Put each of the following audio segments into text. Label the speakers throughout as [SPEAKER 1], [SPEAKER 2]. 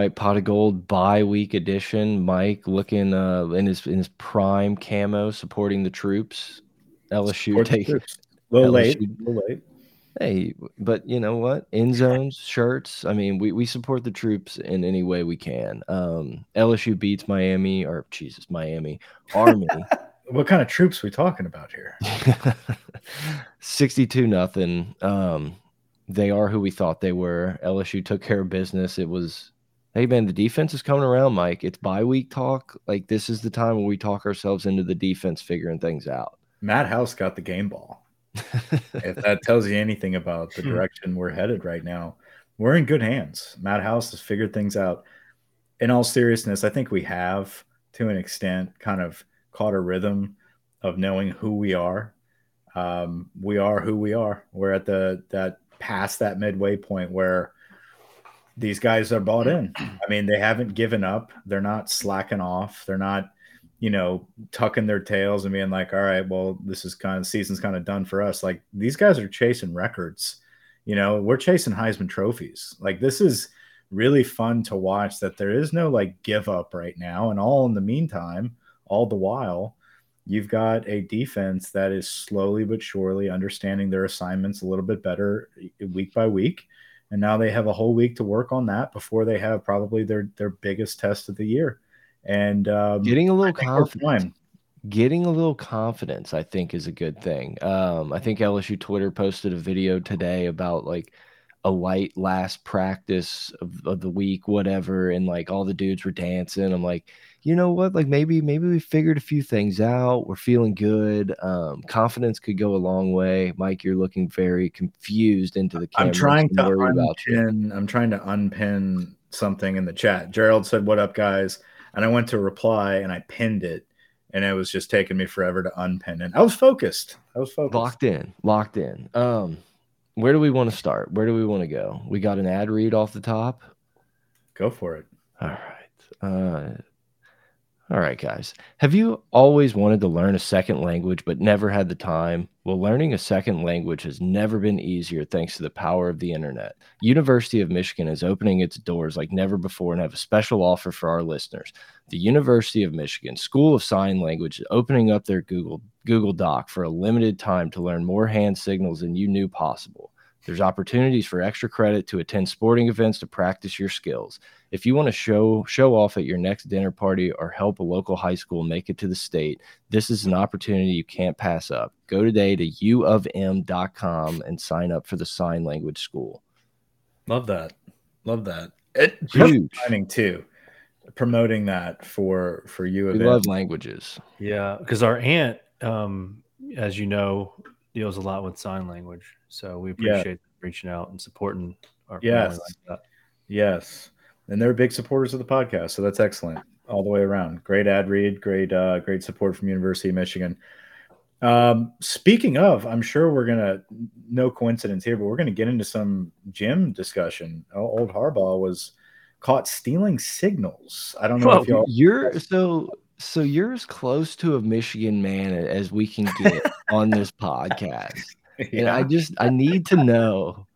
[SPEAKER 1] Right, Pod of Geauxld bye week edition. Mike looking uh, in his in his prime camo, supporting the troops. LSU take
[SPEAKER 2] a little late, a little late.
[SPEAKER 1] Hey, but you know what? End zones, shirts. I mean, we we support the troops in any way we can. Um, LSU beats Miami, or Jesus, Miami Army.
[SPEAKER 2] what kind of troops we talking about here?
[SPEAKER 1] Sixty-two nothing. Um, they are who we thought they were. LSU took care of business. It was Hey man, the defense is coming around, Mike. It's bye week talk. Like this is the time where we talk ourselves into the defense figuring things out.
[SPEAKER 2] Matt House got the game ball. if that tells you anything about the hmm. direction we're headed right now, we're in good hands. Matt House has figured things out. In all seriousness, I think we have, to an extent, kind of caught a rhythm of knowing who we are. Um, we are who we are. We're at the that past that midway point where these guys are bought in. I mean, they haven't given up. They're not slacking off. They're not, you know, tucking their tails and being like, all right, well, this is kind of season's kind of done for us. Like these guys are chasing records. You know, we're chasing Heisman trophies. Like this is really fun to watch that there is no like give up right now. And all in the meantime, all the while, you've got a defense that is slowly but surely understanding their assignments a little bit better week by week and now they have a whole week to work on that before they have probably their their biggest test of the year. And um,
[SPEAKER 1] getting a little confidence, getting a little confidence, I think, is a good thing. Um, I think LSU Twitter posted a video today about like a light last practice of, of the week, whatever, and like all the dudes were dancing. I'm like, you know what? Like maybe maybe we figured a few things out. We're feeling good. Um, confidence could go a long way. Mike, you're looking very confused into the camera.
[SPEAKER 2] I'm trying to unpin. I'm trying to unpin something in the chat. Gerald said, "What up, guys?" And I went to reply and I pinned it, and it was just taking me forever to unpin it. I was focused. I was focused.
[SPEAKER 1] Locked in. Locked in. Um, where do we want to start? Where do we want to go? We got an ad read off the top.
[SPEAKER 2] Go for it.
[SPEAKER 1] All right. Uh, all right, guys. Have you always wanted to learn a second language but never had the time? Well, learning a second language has never been easier thanks to the power of the internet. University of Michigan is opening its doors like never before and have a special offer for our listeners. The University of Michigan School of Sign Language is opening up their Google Google Doc for a limited time to learn more hand signals than you knew possible. There's opportunities for extra credit to attend sporting events to practice your skills. If you want to show show off at your next dinner party or help a local high school make it to the state, this is an opportunity you can't pass up. Go today to uofm.com and sign up for the sign language school.
[SPEAKER 2] Love that. Love that. It, Huge. Signing too. Promoting that for for you.
[SPEAKER 1] We love languages.
[SPEAKER 3] Yeah, because our aunt, um, as you know, deals a lot with sign language. So we appreciate yeah. reaching out and supporting our
[SPEAKER 2] yes. Like yes. And they're big supporters of the podcast. So that's excellent all the way around. Great ad read, great, uh, great support from University of Michigan. Um, speaking of, I'm sure we're gonna no coincidence here, but we're gonna get into some Jim discussion. Old Harbaugh was caught stealing signals. I don't know if y'all
[SPEAKER 1] you're so so you're as close to a Michigan man as we can get on this podcast. Yeah. And I just I need to know.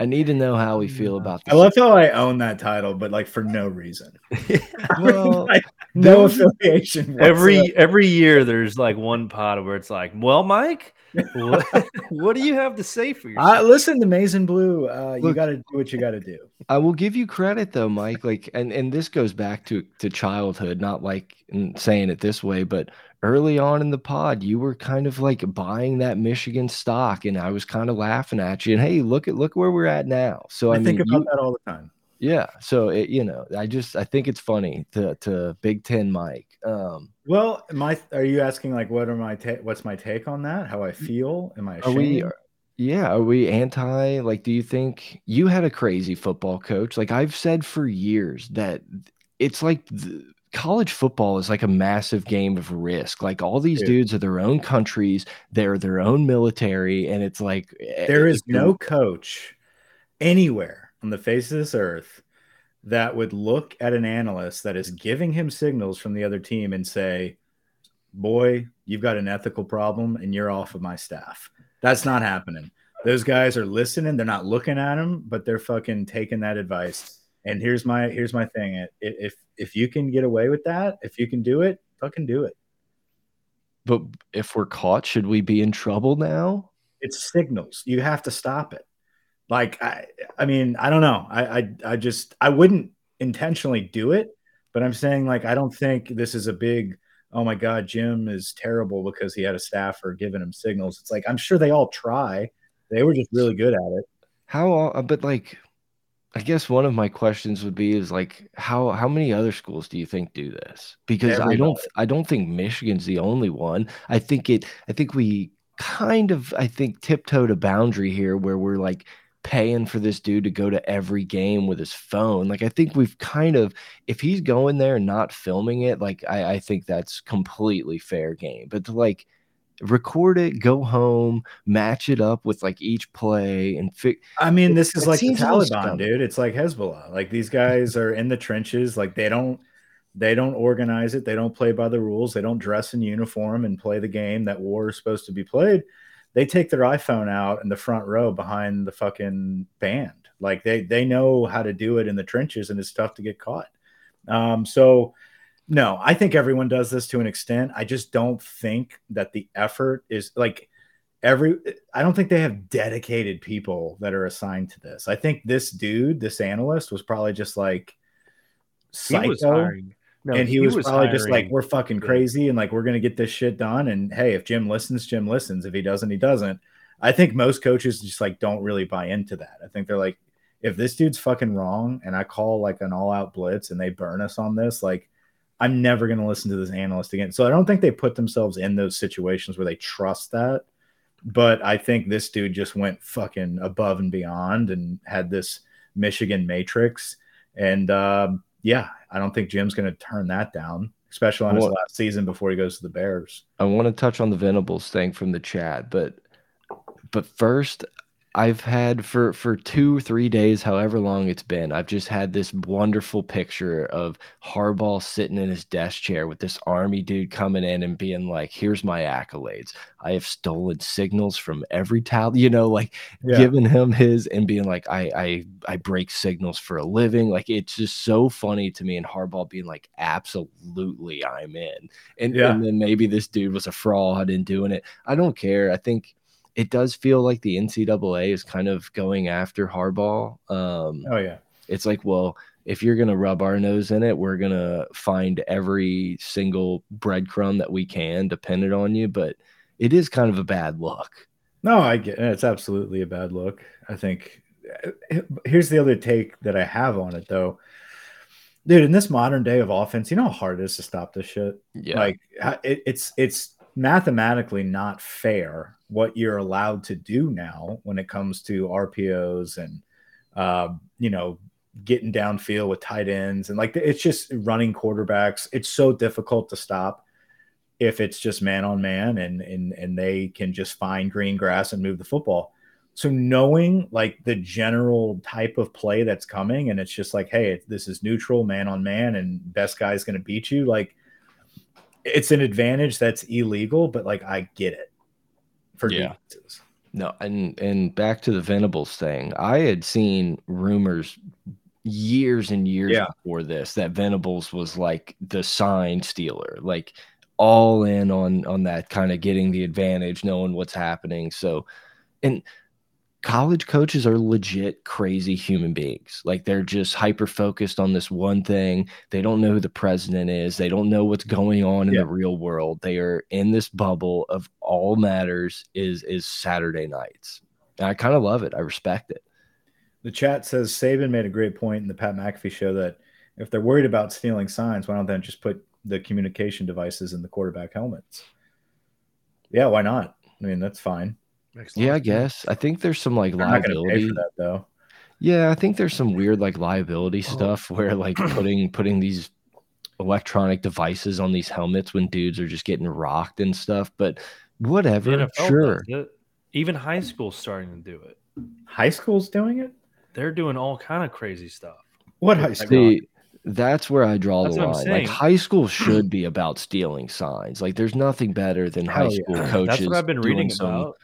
[SPEAKER 1] I need to know how we feel about
[SPEAKER 2] this. I love how I own that title, but like for no reason. well, like, no affiliation.
[SPEAKER 3] Whatsoever. Every every year there's like one pod where it's like, well, Mike, what, what, do you have to say for yourself?
[SPEAKER 2] Uh, listen, the Maize and Blue, uh, Look, you got to do what you got to do.
[SPEAKER 1] I will give you credit though, Mike. Like, and and this goes back to to childhood, not like saying it this way, but early on in the pod, you were kind of like buying that Michigan stock, and I was kind of laughing at you. And hey, look at look where we're at now. So I, I
[SPEAKER 2] think about you, that all the time.
[SPEAKER 1] Yeah. So it, you know, I just I think it's funny to to Big Ten Mike. Um,
[SPEAKER 2] well, my are you asking like what are my what's my take on that? How I feel? Am I ashamed? Are we,
[SPEAKER 1] yeah, are we anti? Like, do you think you had a crazy football coach? Like I've said for years that it's like the, college football is like a massive game of risk. Like all these Dude. dudes are their own countries, they're their own military, and it's like
[SPEAKER 2] eh, there is no coach anywhere on the face of this earth that would look at an analyst that is giving him signals from the other team and say, Boy, you've got an ethical problem and you're off of my staff. That's not happening. Those guys are listening. They're not looking at him, but they're fucking taking that advice And here's my here's my thing. If if you can get away with that, if you can do it, fucking do it.
[SPEAKER 1] But if we're caught, should we be in trouble now?
[SPEAKER 2] It's signals. You have to stop it. Like I I mean, I don't know. I I, I just I wouldn't intentionally do it, but I'm saying like I don't think this is a big oh my god, Jim is terrible because he had a staffer giving him signals. It's like I'm sure they all try. They were just really good at it.
[SPEAKER 1] How uh, but like I guess one of my questions would be is like how how many other schools do you think do this? Because Everybody. I don't I don't think Michigan's the only one. I think it I think we kind of I think tiptoed a boundary here where we're like paying for this dude to go to every game with his phone. Like I think we've kind of if he's going there and not filming it, like I, I think that's completely fair game. But to like record it, go home, match it up with like each play and fix.
[SPEAKER 2] I mean, this it, is it like the Taliban, dude. It's like Hezbollah. Like these guys are in the trenches. Like they don't they don't organize it. They don't play by the rules. They don't dress in uniform and play the game that war is supposed to be played. They take their iPhone out in the front row behind the fucking band. Like they they know how to do it in the trenches, and it's tough to get caught. Um, so no, I think everyone does this to an extent. I just don't think that the effort is like every I don't think they have dedicated people that are assigned to this. I think this dude, this analyst was probably just like psycho. No, and he, he was, was, probably hiring. just like, we're fucking crazy and like we're gonna get this shit done. And hey, if Jim listens, Jim listens. If he doesn't, he doesn't. I think most coaches just like don't really buy into that. I think they're like, if this dude's fucking wrong and I call like an all out blitz and they burn us on this, like I'm never going to listen to this analyst again. So I don't think they put themselves in those situations where they trust that. But I think this dude just went fucking above and beyond and had this Michigan matrix. And um, yeah, I don't think Jim's going to turn that down, especially on his last season before he goes to the Bears.
[SPEAKER 1] I want to touch on the Venables thing from the chat, but but first, I've had for for two three days, however long it's been, I've just had this wonderful picture of Harbaugh sitting in his desk chair with this army dude coming in and being like, "Here's my accolades. I have stolen signals from every town." You know, like yeah. giving him his and being like, "I I I break signals for a living." Like it's just so funny to me, and Harbaugh being like, "Absolutely, I'm in." And, yeah. and then maybe this dude was a fraud in doing it. I don't care. I think it does feel like the NCAA is kind of going after Harbaugh. Um,
[SPEAKER 2] oh yeah,
[SPEAKER 1] it's like, well, if you're gonna rub our nose in it, we're gonna find every single breadcrumb that we can, dependent on you. But it is kind of a bad look.
[SPEAKER 2] No, I get it. it's absolutely a bad look. I think. Here's the other take that I have on it, though dude in this modern day of offense you know how hard it is to stop this shit yeah like it, it's it's mathematically not fair what you're allowed to do now when it comes to RPOs and uh, you know getting downfield with tight ends and like it's just running quarterbacks. It's so difficult to stop if it's just man on man and and and they can just find green grass and move the football. So knowing like the general type of play that's coming and it's just like hey this is neutral man on man and best guy is going to beat you like it's an advantage that's illegal, but like I get it for yeah. defenses.
[SPEAKER 1] No, and and back to the Venables thing. I had seen rumors years and years yeah. before this that Venables was like the sign stealer, like all in on on that kind of getting the advantage, knowing what's happening. So, and college coaches are legit crazy human beings. Like they're just hyper focused on this one thing. They don't know who the president is. They don't know what's going on in yeah. the real world. They are in this bubble of all matters is is Saturday nights. And I kind of love it. I respect it.
[SPEAKER 2] The chat says Saban made a great point in the Pat McAfee show that if they're worried about stealing signs, why don't they just put the communication devices in the quarterback helmets? Yeah, why not? I mean, that's fine.
[SPEAKER 1] Yeah, I guess. I think there's some like They're liability.
[SPEAKER 2] that though.
[SPEAKER 1] Yeah, I think there's some weird like liability oh. stuff where like putting putting these electronic devices on these helmets when dudes are just getting rocked and stuff. But whatever, sure.
[SPEAKER 3] Even high school's starting to do it.
[SPEAKER 2] High school's doing it.
[SPEAKER 3] They're doing all kind of crazy stuff.
[SPEAKER 2] What high school?
[SPEAKER 1] See, that's where I draw that's the line. Like high school should be about stealing signs. Like there's nothing better than high school yeah. coaches. That's
[SPEAKER 3] what I've been reading about.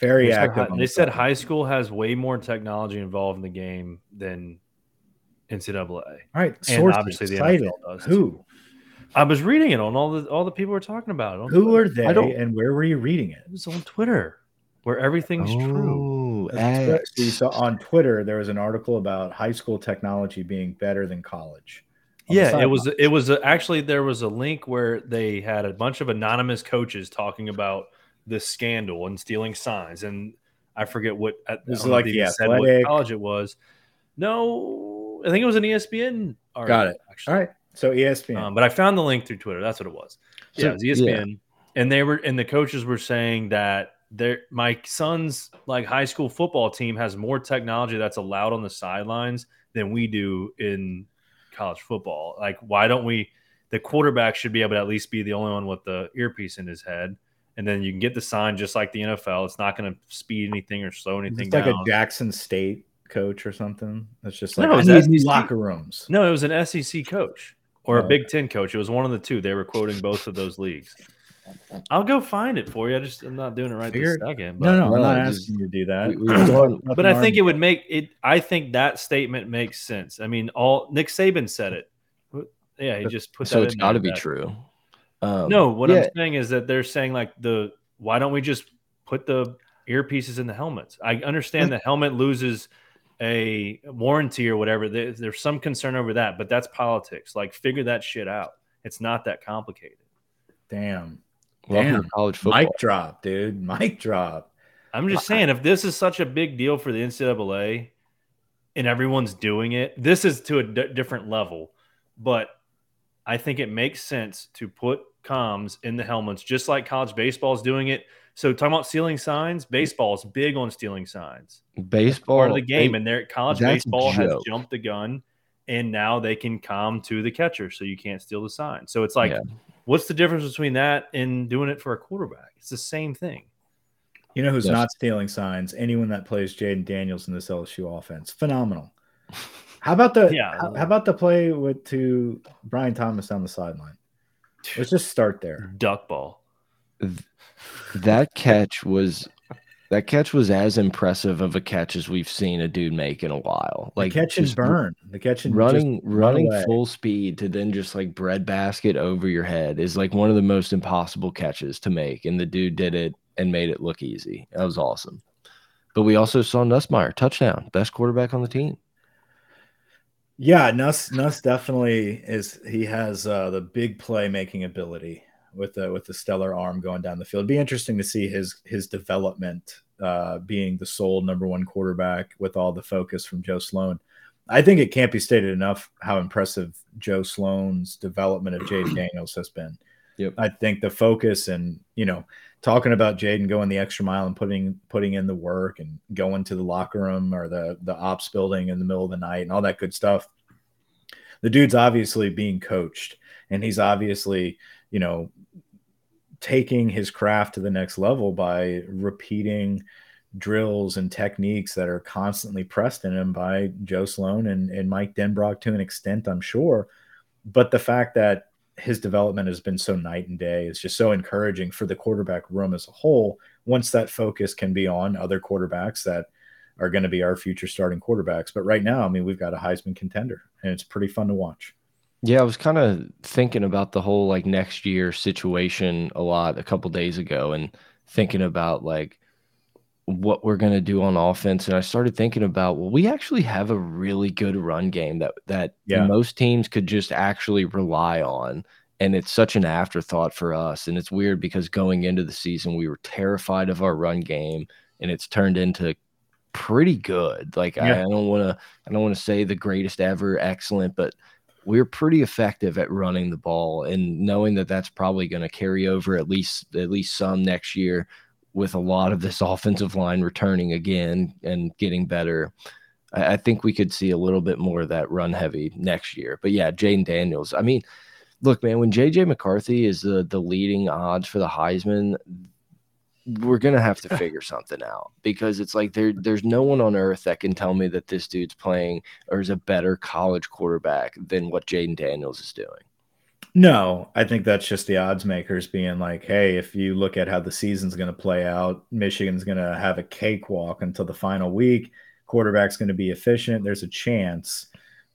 [SPEAKER 2] Very they active.
[SPEAKER 3] Said, they said high school has way more technology involved in the game than NCAA.
[SPEAKER 2] All right,
[SPEAKER 3] And obviously the
[SPEAKER 2] cite
[SPEAKER 3] NFL
[SPEAKER 2] it.
[SPEAKER 3] does, too.
[SPEAKER 2] Who?
[SPEAKER 3] I was reading it on all the all the people were talking about it.
[SPEAKER 2] Who
[SPEAKER 3] Twitter.
[SPEAKER 2] are they,
[SPEAKER 1] I don't-
[SPEAKER 2] and where were you reading it?
[SPEAKER 3] It was on Twitter, where everything's true.
[SPEAKER 1] Oh,
[SPEAKER 2] That's right. So on Twitter there was an article about high school technology being better than college.
[SPEAKER 3] Yeah, it was. It was a, actually there was a link where they had a bunch of anonymous coaches talking about this scandal and stealing signs, and I forget what.
[SPEAKER 2] This is
[SPEAKER 3] know if
[SPEAKER 2] like the
[SPEAKER 3] said what college it was. No, I think it was an ESPN. Article,
[SPEAKER 2] Got it.
[SPEAKER 3] Actually.
[SPEAKER 2] All right. So ESPN.
[SPEAKER 3] Um, but I found the link through Twitter. That's what it was.
[SPEAKER 1] So-
[SPEAKER 3] yeah, it was ESPN, and they were and the coaches were saying that their my son's like high school football team has more technology that's allowed on the sidelines than we do in college football. Like, why don't we? The quarterback should be able to at least be the only one with the earpiece in his head, and then you can get the sign just like the NFL. It's not going to speed anything or slow anything
[SPEAKER 2] it's like
[SPEAKER 3] down.
[SPEAKER 2] a Jackson State coach or something. It's just like
[SPEAKER 3] No,
[SPEAKER 2] I
[SPEAKER 3] it's
[SPEAKER 2] need locker rooms.
[SPEAKER 3] no, it was an SEC coach or a
[SPEAKER 2] Oh,
[SPEAKER 3] Big Ten coach. It was one of the two. They were quoting both of those leagues. I'll go find it for you. I just I'm not doing it right
[SPEAKER 2] Figure-
[SPEAKER 3] this second. But,
[SPEAKER 2] No, no, I'm not asking you to do that.
[SPEAKER 1] we- we
[SPEAKER 3] but I think it would make it. I think that statement makes sense. I mean, all Nick Saban said it. Yeah, he just put
[SPEAKER 1] so
[SPEAKER 3] that
[SPEAKER 1] it's
[SPEAKER 3] in
[SPEAKER 1] got to be
[SPEAKER 3] that-
[SPEAKER 1] true. Um,
[SPEAKER 3] No, what
[SPEAKER 1] yeah,
[SPEAKER 3] I'm saying is that they're saying like the why don't we just put the earpieces in the helmets? I understand the helmet loses a warranty or whatever. There- There's some concern over that, but that's politics. Like figure that shit out. It's not that complicated.
[SPEAKER 2] Damn.
[SPEAKER 1] welcome to
[SPEAKER 2] Damn.
[SPEAKER 1] college football.
[SPEAKER 2] Mic drop, dude. Mic drop.
[SPEAKER 3] I'm just saying, if this is such a big deal for the NCAA and everyone's doing it, this is to a d- different level. But I think it makes sense to put comms in the helmets, just like college baseball is doing it. So, talking about stealing signs, baseball is big on stealing signs.
[SPEAKER 1] Baseball
[SPEAKER 3] Part of the game,
[SPEAKER 1] they-
[SPEAKER 3] and their college baseball has jumped the gun, and now they can calm to the catcher, so you can't steal the sign. So it's like,
[SPEAKER 1] Yeah.
[SPEAKER 3] what's the difference between that and doing it for a quarterback? It's the same thing.
[SPEAKER 2] You know who's
[SPEAKER 1] Yes.
[SPEAKER 2] not stealing signs? Anyone that plays Jayden Daniels in this LSU offense. Phenomenal. How about the
[SPEAKER 3] Yeah.
[SPEAKER 2] how, how about the play with to Brian Thomas down the sideline? Let's just start there.
[SPEAKER 3] Duck ball.
[SPEAKER 1] that catch was that catch was as impressive of a catch as we've seen a dude make in a while.
[SPEAKER 2] Like
[SPEAKER 1] Like
[SPEAKER 2] the catch and burn. The catch and
[SPEAKER 1] running
[SPEAKER 2] run
[SPEAKER 1] running
[SPEAKER 2] away.
[SPEAKER 1] full speed to then just like breadbasket over your head is like one of the most impossible catches to make and the dude did it and made it look easy that was awesome but we also saw Nussmeier touchdown best quarterback on the team
[SPEAKER 2] Yeah, Nuss Nuss definitely is. He has uh, the big play making ability with the with the stellar arm going down the field. It'd be interesting to see his his development, uh, being the sole number one quarterback with all the focus from Joe Sloan. I think it can't be stated enough how impressive Joe Sloan's development of Jayden Daniels has been.
[SPEAKER 1] Yep.
[SPEAKER 2] I think the focus and you know talking about Jayden going the extra mile and putting putting in the work and going to the locker room or the the ops building in the middle of the night and all that good stuff. The dude's obviously being coached and he's obviously, you know, taking his craft to the next level by repeating drills and techniques that are constantly pressed in him by Joe Sloan and, and Mike Denbrock to an extent, I'm sure. But the fact that his development has been so night and day It's just so encouraging for the quarterback room as a whole. Once that focus can be on other quarterbacks that are going to be our future starting quarterbacks. But right now, I mean, we've got a Heisman contender, and it's pretty fun to watch.
[SPEAKER 1] yeah i was kind of thinking about the whole like next year situation a lot a couple days ago and thinking about like what we're going to do on offense and i started thinking about well we actually have a really good run game that that
[SPEAKER 2] Yeah.
[SPEAKER 1] most teams could just actually rely on and it's such an afterthought for us and it's weird because going into the season we were terrified of our run game and it's turned into pretty good like I,
[SPEAKER 2] Yeah.
[SPEAKER 1] I don't want to i don't want to say the greatest ever excellent but we're pretty effective at running the ball and knowing that that's probably going to carry over at least at least some next year with a lot of this offensive line returning again and getting better. I, I think we could see a little bit more of that run heavy next year. But yeah, Jayden Daniels. I mean, look, man, when JJ McCarthy is the the leading odds for the Heisman, we're gonna have to figure something out because it's like there there's no one on earth that can tell me that this dude's playing or is a better college quarterback than what Jayden Daniels is doing.
[SPEAKER 2] No, I think that's just the odds makers being like, hey, if you look at how the season's going to play out, Michigan's going to have a cakewalk until the final week. Quarterback's going to be efficient. There's a chance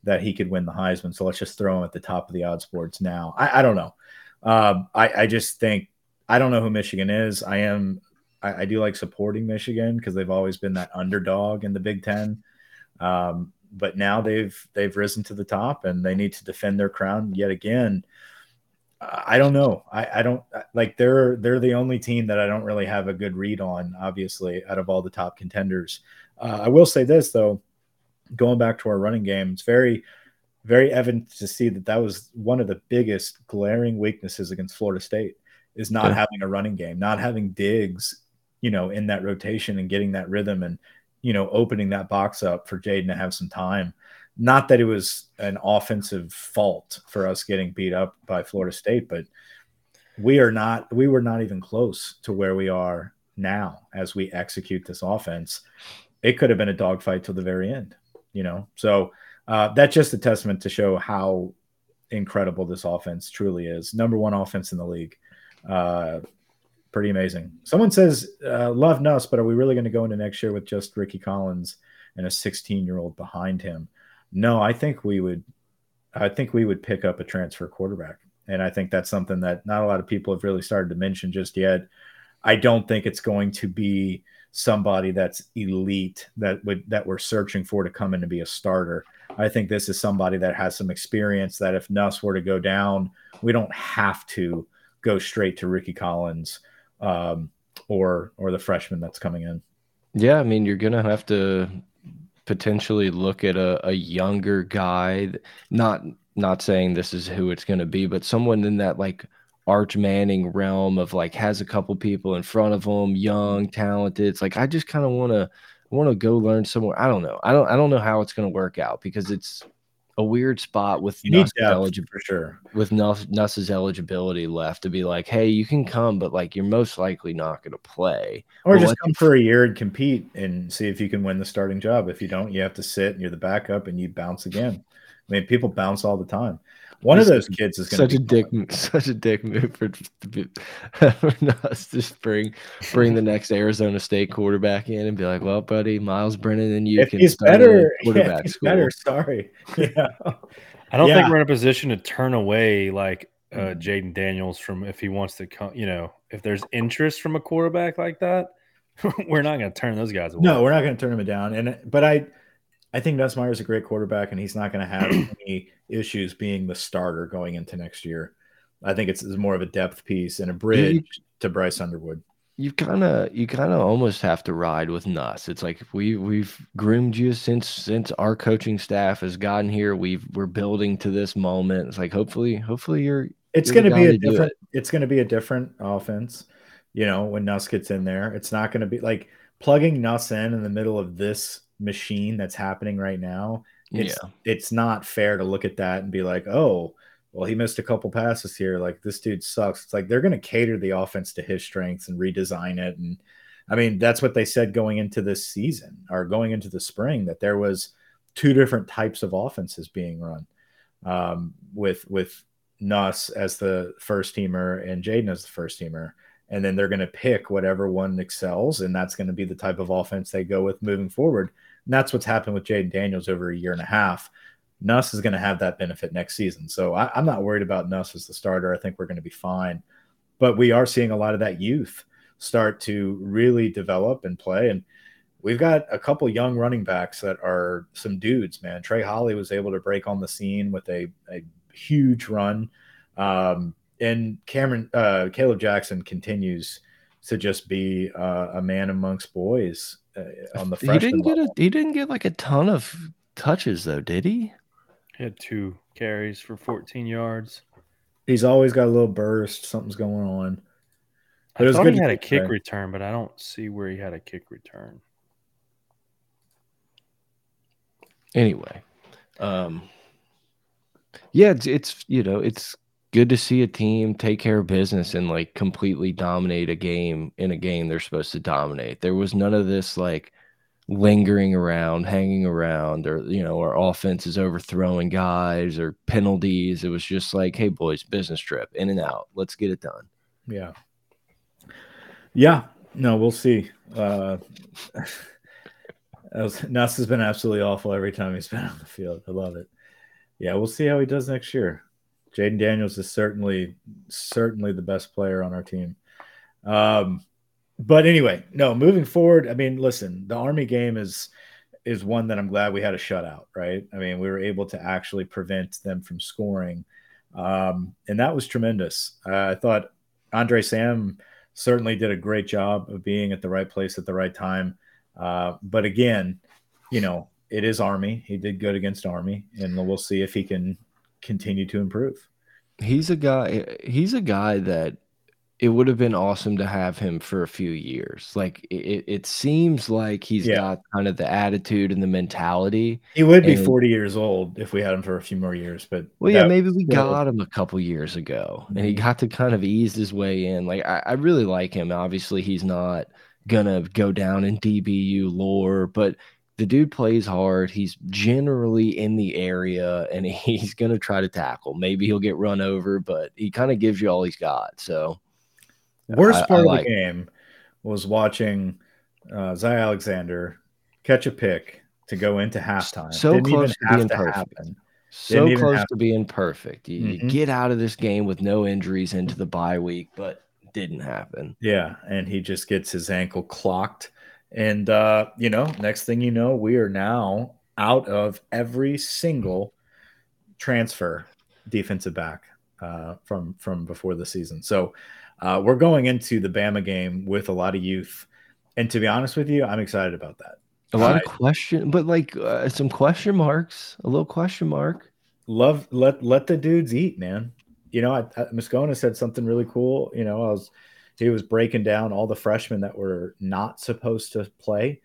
[SPEAKER 2] that he could win the Heisman. So let's just throw him at the top of the odds boards now. I, I don't know. Um, I, I just think I don't know who Michigan is. I am I, I do like supporting Michigan because they've always been that underdog in the Big Ten. Um, but now they've they've risen to the top and they need to defend their crown yet again. I don't know. I, I don't like they're they're the only team that I don't really have a good read on. Obviously, out of all the top contenders, uh, I will say this though, going back to our running game, it's very very evident to see that that was one of the biggest glaring weaknesses against Florida State is not yeah. having a running game, not having Diggs, you know, in that rotation and getting that rhythm and you know opening that box up for Jayden to have some time. Not that it was an offensive fault for us getting beat up by Florida State, but we are not we were not even close to where we are now as we execute this offense. It could have been a dogfight till the very end, you know. So uh, that's just a testament to show how incredible this offense truly is. Number one offense in the league. Uh, pretty amazing. Someone says, uh, love Nuss, but are we really going to go into next year with just Rickie Collins and a 16 year old behind him? No, I think we would. I think we would pick up a transfer quarterback, and I think that's something that not a lot of people have really started to mention just yet. I don't think it's going to be somebody that's elite that would that we're searching for to come in to be a starter. I think this is somebody that has some experience that if Nuss were to go down, we don't have to go straight to Rickie Collins um, or or the freshman that's coming in.
[SPEAKER 1] Yeah, I mean, you're gonna have to potentially look at a, a younger guy. Not not saying this is who it's gonna be, but someone in that like Arch Manning realm of like has a couple people in front of him, young, talented. It's like I just kind of want to want to go learn somewhere. I don't know. I don't I don't know how it's going to work out because it's a weird spot with
[SPEAKER 2] Nuss eligibility for sure.
[SPEAKER 1] With Nuss, Nuss's eligibility left to be like, hey, you can come, but like you're most likely not going to play,
[SPEAKER 2] or well, just come for a year and compete and see if you can win the starting job. If you don't, you have to sit and you're the backup and you bounce again. I mean, people bounce all the time. One of those kids is
[SPEAKER 1] such a dick, such a dick move for, for us to bring bring the next Arizona State quarterback in and be like, "Well, buddy, Myles Brennan and you
[SPEAKER 2] if can he's better, quarterback yeah, better. Sorry, yeah.
[SPEAKER 3] I don't yeah. think we're in a position to turn away like uh, mm. Jayden Daniels from if he wants to come. You know, if there's interest from a quarterback like that, we're not going to turn those guys away.
[SPEAKER 2] No, we're not going to turn them down. And but I I think Nussmeier is a great quarterback, and he's not going to have any issues being the starter going into next year. I think it's, it's more of a depth piece and a bridge you, to Bryce Underwood.
[SPEAKER 1] You kind of, you kind of almost have to ride with Nuss. It's like we we've groomed you since since our coaching staff has gotten here. We've we're building to this moment. It's like hopefully, hopefully you're.
[SPEAKER 2] It's going to be a different. It. It's going to be a different offense. You know, when Nuss gets in there, it's not going to be like plugging Nuss in in the middle of this machine that's happening right now, it's yeah. it's not fair to look at that and be like, oh, well, he missed a couple passes here. Like this dude sucks. It's like they're going to cater the offense to his strengths and redesign it. And I mean, that's what they said going into this season or going into the spring that there was two different types of offenses being run um, with with Nuss as the first teamer and Jayden as the first teamer. And then they're going to pick whatever one excels, and that's going to be the type of offense they go with moving forward. And that's what's happened with Jayden Daniels over a year and a half. Nuss is going to have that benefit next season. So I, am not worried about Nuss as the starter. I think we're going to be fine. But we are seeing a lot of that youth start to really develop and play. And we've got a couple young running backs that are some dudes, man. Trey Holly was able to break on the scene with a, a huge run. Um, and Cameron, uh, Kaleb Jackson continues to just be uh, a man amongst boys on the
[SPEAKER 1] he didn't get a he didn't get like a ton of touches though, did he?
[SPEAKER 3] He had two carries for 14 yards.
[SPEAKER 2] He's always got a little burst. Something's going on.
[SPEAKER 3] But I thought he had a kick return, but I don't see where he had a kick return.
[SPEAKER 1] Anyway, um, yeah, it's, it's you know it's good to see a team take care of business and like completely dominate a game in a game they're supposed to dominate. There was none of this like lingering around, hanging around, or you know, our offense is overthrowing guys or penalties. It was just like, hey boys, business trip, in and out. Let's get it done.
[SPEAKER 2] Yeah. Yeah. No, we'll see. Uh Nuss has been absolutely awful every time he's been on the field. I love it. Yeah, we'll see how he does next year. Jayden Daniels is certainly certainly the best player on our team. Um, but anyway, no, moving forward, I mean, listen, the Army game is is one that I'm glad we had a shutout, right? I mean, we were able to actually prevent them from scoring. Um, and that was tremendous. Uh, I thought Andre Sam certainly did a great job of being at the right place at the right time. Uh, but again, you know, it is Army. He did good against Army, and we'll see if he can continue to improve.
[SPEAKER 1] He's a guy. He's a guy that it would have been awesome to have him for a few years. Like it, it seems like he's yeah. got kind of the attitude and the mentality.
[SPEAKER 2] He would be and, 40 years old if we had him for a few more years, but
[SPEAKER 1] well, yeah, maybe we got him a couple years ago and he got to kind of ease his way in. Like I, I really like him. Obviously, he's not gonna go down in DBU lore, but the dude plays hard. He's generally in the area and he's going to try to tackle. Maybe he'll get run over, but he kind of gives you all he's got. So
[SPEAKER 2] Worst part I, I like of the game was watching uh, Zy Alexander catch a pick to go into halftime.
[SPEAKER 1] So Didn't close to being to perfect. Happen. So close to being perfect. You, mm -hmm. you, get out of this game with no injuries into the bye week, but didn't happen.
[SPEAKER 2] Yeah, and he just gets his ankle clocked. And uh, you know, next thing you know, we are now out of every single transfer defensive back uh, from from before the season. So uh, we're going into the Bama game with a lot of youth, and to be honest with you, I'm excited about that.
[SPEAKER 1] A lot uh, of question, but like uh, some question marks, a little question mark.
[SPEAKER 2] Love let let the dudes eat, man. You know, I, I, Moscona said something really cool. You know, I was he was breaking down all the freshmen that were not supposed to play.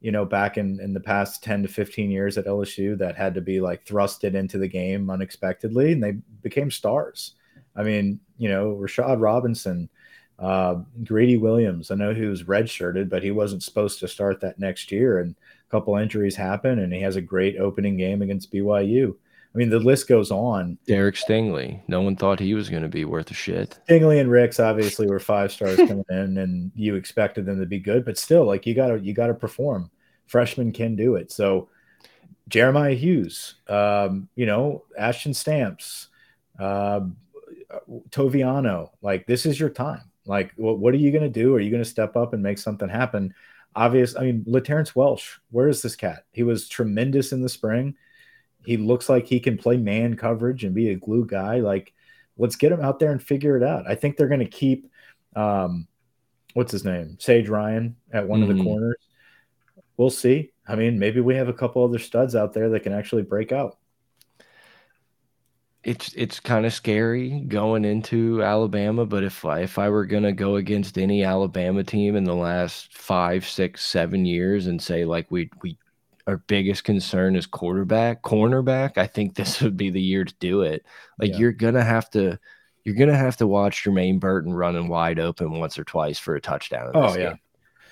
[SPEAKER 2] You know, back in in the past ten to fifteen years at LSU, that had to be like thrusted into the game unexpectedly, and they became stars. I mean, you know, Rashard Robinson, uh, Greedy Williams. I know he was redshirted, but he wasn't supposed to start that next year. And a couple injuries happen, and he has a great opening game against BYU. I mean, the list goes on.
[SPEAKER 1] Derek Stingley. No one thought he was going to be worth a shit.
[SPEAKER 2] Stingley and Ricks obviously were five stars coming in, and you expected them to be good, but still, like you gotta you gotta perform. Freshmen can do it. So Jeremiah Hughes, um, you know, Ashton Stamps, uh, Toviano, like this is your time. Like, what, what are you going to do? Are you going to step up and make something happen? Obvious. I mean, Laterrance Welch, where is this cat? He was tremendous in the spring. He looks like he can play man coverage and be a glue guy. Like, let's get him out there and figure it out. I think they're going to keep, um, what's his name? Sage Ryan at one mm of the mm-hmm. corners. We'll see. I mean, maybe we have a couple other studs out there that can actually break out
[SPEAKER 1] it's it's kind of scary going into Alabama, but if I, if I were gonna go against any Alabama team in the last five, six, seven years and say like we we our biggest concern is quarterback, cornerback, I think this would be the year to do it. Like yeah. you're gonna have to you're gonna have to watch Jermaine Burton running wide open once or twice for a touchdown.
[SPEAKER 2] oh yeah. Game.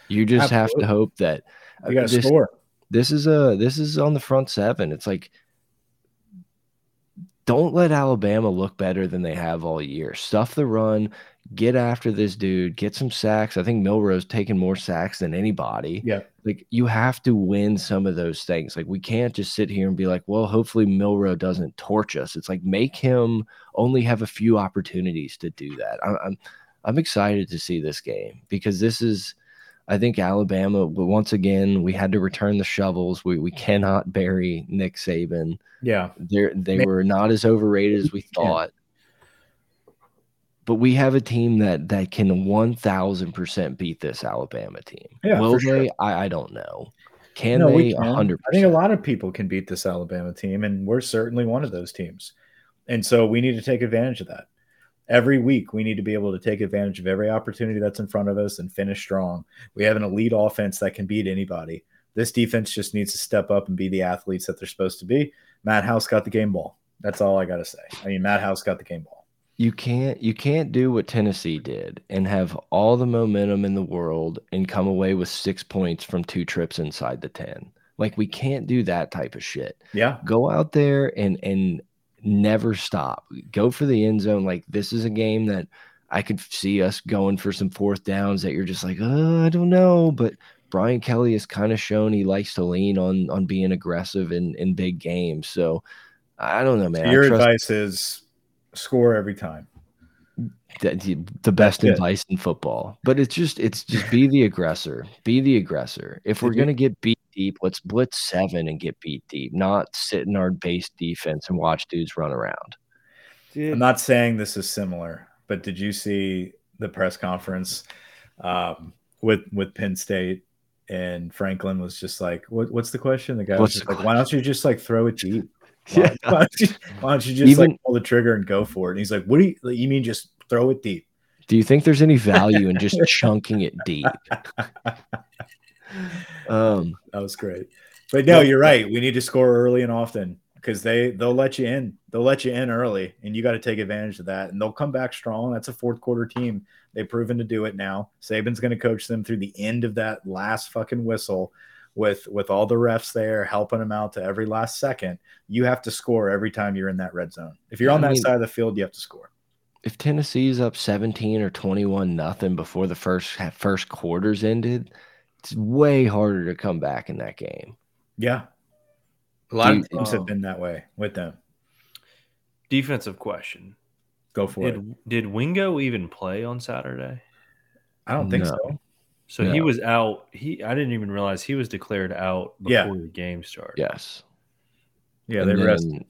[SPEAKER 1] You just Absolutely. have to hope that
[SPEAKER 2] you got to uh, score.
[SPEAKER 1] This is a this is on the front seven. It's like don't let Alabama look better than they have all year. Stuff the run, get after this dude, get some sacks. I think Milroe's taken more sacks than anybody.
[SPEAKER 2] Yeah.
[SPEAKER 1] Like you have to win some of those things. Like we can't just sit here and be like, well, hopefully Milroe doesn't torch us. It's like make him only have a few opportunities to do that. I'm I'm, I'm excited to see this game because this is I think Alabama, but once again, we had to return the shovels. We we cannot bury Nick Saban.
[SPEAKER 2] Yeah,
[SPEAKER 1] they they were not as overrated as we thought. But we have a team that that can one thousand percent beat this Alabama team.
[SPEAKER 2] Yeah,
[SPEAKER 1] will they?
[SPEAKER 2] Sure.
[SPEAKER 1] I, I don't know. Can no, they? hundred.
[SPEAKER 2] I think a lot of people can beat this Alabama team, and we're certainly one of those teams. And so we need to take advantage of that every week we need to be able to take advantage of every opportunity that's in front of us and finish strong. We have an elite offense that can beat anybody. This defense just needs to step up and be the athletes that they're supposed to be. Matt House got the game ball. That's all I got to say. I mean, Matt House got the game ball.
[SPEAKER 1] You can't you can't do what Tennessee did and have all the momentum in the world and come away with 6 points from two trips inside the 10. Like we can't do that type of shit.
[SPEAKER 2] Yeah.
[SPEAKER 1] Go out there and and never stop. Go for the end zone. Like this is a game that I could see us going for some fourth downs that you're just like, oh, I don't know. But Brian Kelly has kind of shown he likes to lean on on being aggressive in in big games. So I don't know, man.
[SPEAKER 2] So your advice is score every time.
[SPEAKER 1] The, the best advice in football, but it's just it's just be the aggressor. Be the aggressor. If we're gonna get beat deep, let's blitz seven and get beat deep, not sit in our base defense and watch dudes run around.
[SPEAKER 2] Dude. I'm not saying this is similar, but did you see the press conference um, with with Penn State and Franklin was just like, what, "What's the question?" The guy what's was just like, "Why don't you just like throw it deep? Why, yeah. why, don't, you, why don't you just Even, like pull the trigger and go for it?" And he's like, "What do you you mean? Just throw it deep?"
[SPEAKER 1] Do you think there's any value in just chunking it deep?
[SPEAKER 2] um, that was great. But no, you're right. We need to score early and often because they they'll let you in. They'll let you in early, and you got to take advantage of that. And they'll come back strong. That's a fourth quarter team. They've proven to do it now. Saban's going to coach them through the end of that last fucking whistle, with with all the refs there helping them out to every last second. You have to score every time you're in that red zone. If you're on that mean, side of the field, you have to score.
[SPEAKER 1] If Tennessee's up 17 or 21 nothing before the first first quarters ended, it's way harder to come back in that game.
[SPEAKER 2] Yeah, a lot of teams have been that way with them.
[SPEAKER 3] Defensive question.
[SPEAKER 2] Go for
[SPEAKER 3] did,
[SPEAKER 2] it.
[SPEAKER 3] Did Wingo even play on Saturday?
[SPEAKER 2] I don't think no. so.
[SPEAKER 3] So no. he was out. He I didn't even realize he was declared out before yeah. the game started.
[SPEAKER 1] Yes.
[SPEAKER 2] Yeah, and they rested.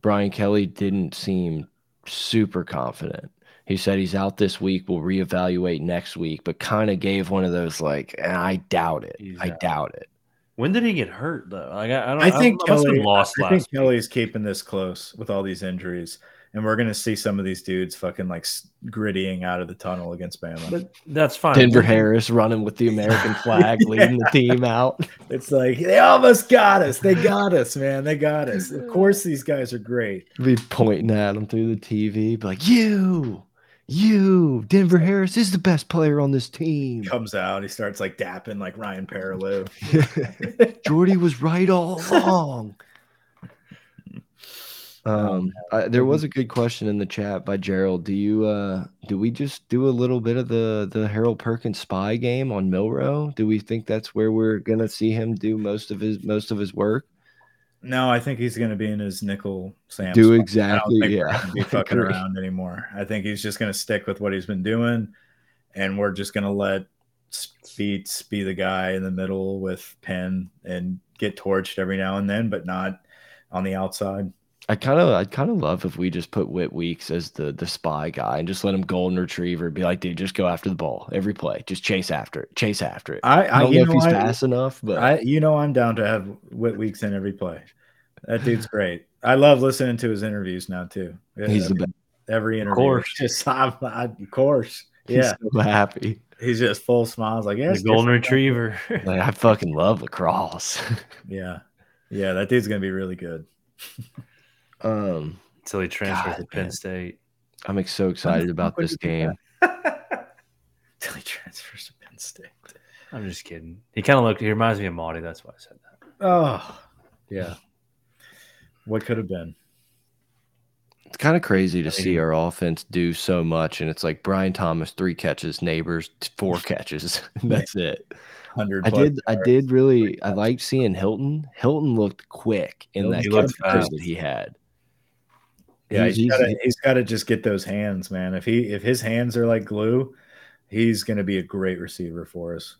[SPEAKER 1] Brian Kelly didn't seem super confident. He said he's out this week. We'll reevaluate next week, but kind of gave one of those like, I doubt it. He's I out. doubt it.
[SPEAKER 3] When did he get hurt though? Like, I, I don't.
[SPEAKER 2] I think I Kelly. Lost I think Kelly's keeping this close with all these injuries, and we're gonna see some of these dudes fucking like grittying out of the tunnel against Bama.
[SPEAKER 3] But that's fine.
[SPEAKER 1] Denver Harris running with the American flag, yeah. leading the team out.
[SPEAKER 2] It's like they almost got us. They got us, man. They got us. Of course, these guys are great.
[SPEAKER 1] Be pointing at them through the TV, be like, "You." You, Denver Harris is the best player on this team.
[SPEAKER 2] Comes out, he starts like dapping like Ryan Perrilloux.
[SPEAKER 1] Jordy was right all along. Um, I, there was a good question in the chat by Gerald. Do you uh do we just do a little bit of the the Harold Perkins spy game on Milroe? Do we think that's where we're gonna see him do most of his most of his work?
[SPEAKER 2] No, I think he's going to be in his nickel Sam.
[SPEAKER 1] Do exactly, yeah.
[SPEAKER 2] Be fucking around anymore. I think he's just going to stick with what he's been doing, and we're just going to let Speights be the guy in the middle with Penn and get torched every now and then, but not on the outside.
[SPEAKER 1] I kind of, I kind of love if we just put Whit Weeks as the the spy guy and just let him golden retriever. Be like, dude, just go after the ball every play. Just chase after it. Chase after it.
[SPEAKER 2] I, I, I don't know,
[SPEAKER 1] know if he's I, fast enough, but
[SPEAKER 2] I, you know, I'm down to have Whit Weeks in every play. That dude's great. I love listening to his interviews now too.
[SPEAKER 1] He's every, the best.
[SPEAKER 2] Every interview, of course, just I'm, I, of course, yeah,
[SPEAKER 1] he's so happy.
[SPEAKER 2] He's just full smiles, like yes,
[SPEAKER 3] the golden retriever.
[SPEAKER 1] like I fucking love lacrosse.
[SPEAKER 2] yeah, yeah, that dude's gonna be really good.
[SPEAKER 1] Um,
[SPEAKER 3] until he transfers God, to Penn man. State.
[SPEAKER 1] I'm so excited about this game.
[SPEAKER 2] Until he transfers to Penn State.
[SPEAKER 3] I'm just kidding. He kind of looked. He reminds me of Marty. That's why I said that.
[SPEAKER 2] Oh, yeah. What could have been?
[SPEAKER 1] It's kind of crazy to see our offense do so much, and it's like Brian Thomas three catches, Nabers four catches. That's it. I did. I did really. I liked seeing Hilton. Hilton looked quick in that catch that he had.
[SPEAKER 2] Yeah, he's, gotta, he's got to just get those hands, man. If he if his hands are like glue, he's going to be a great receiver for us.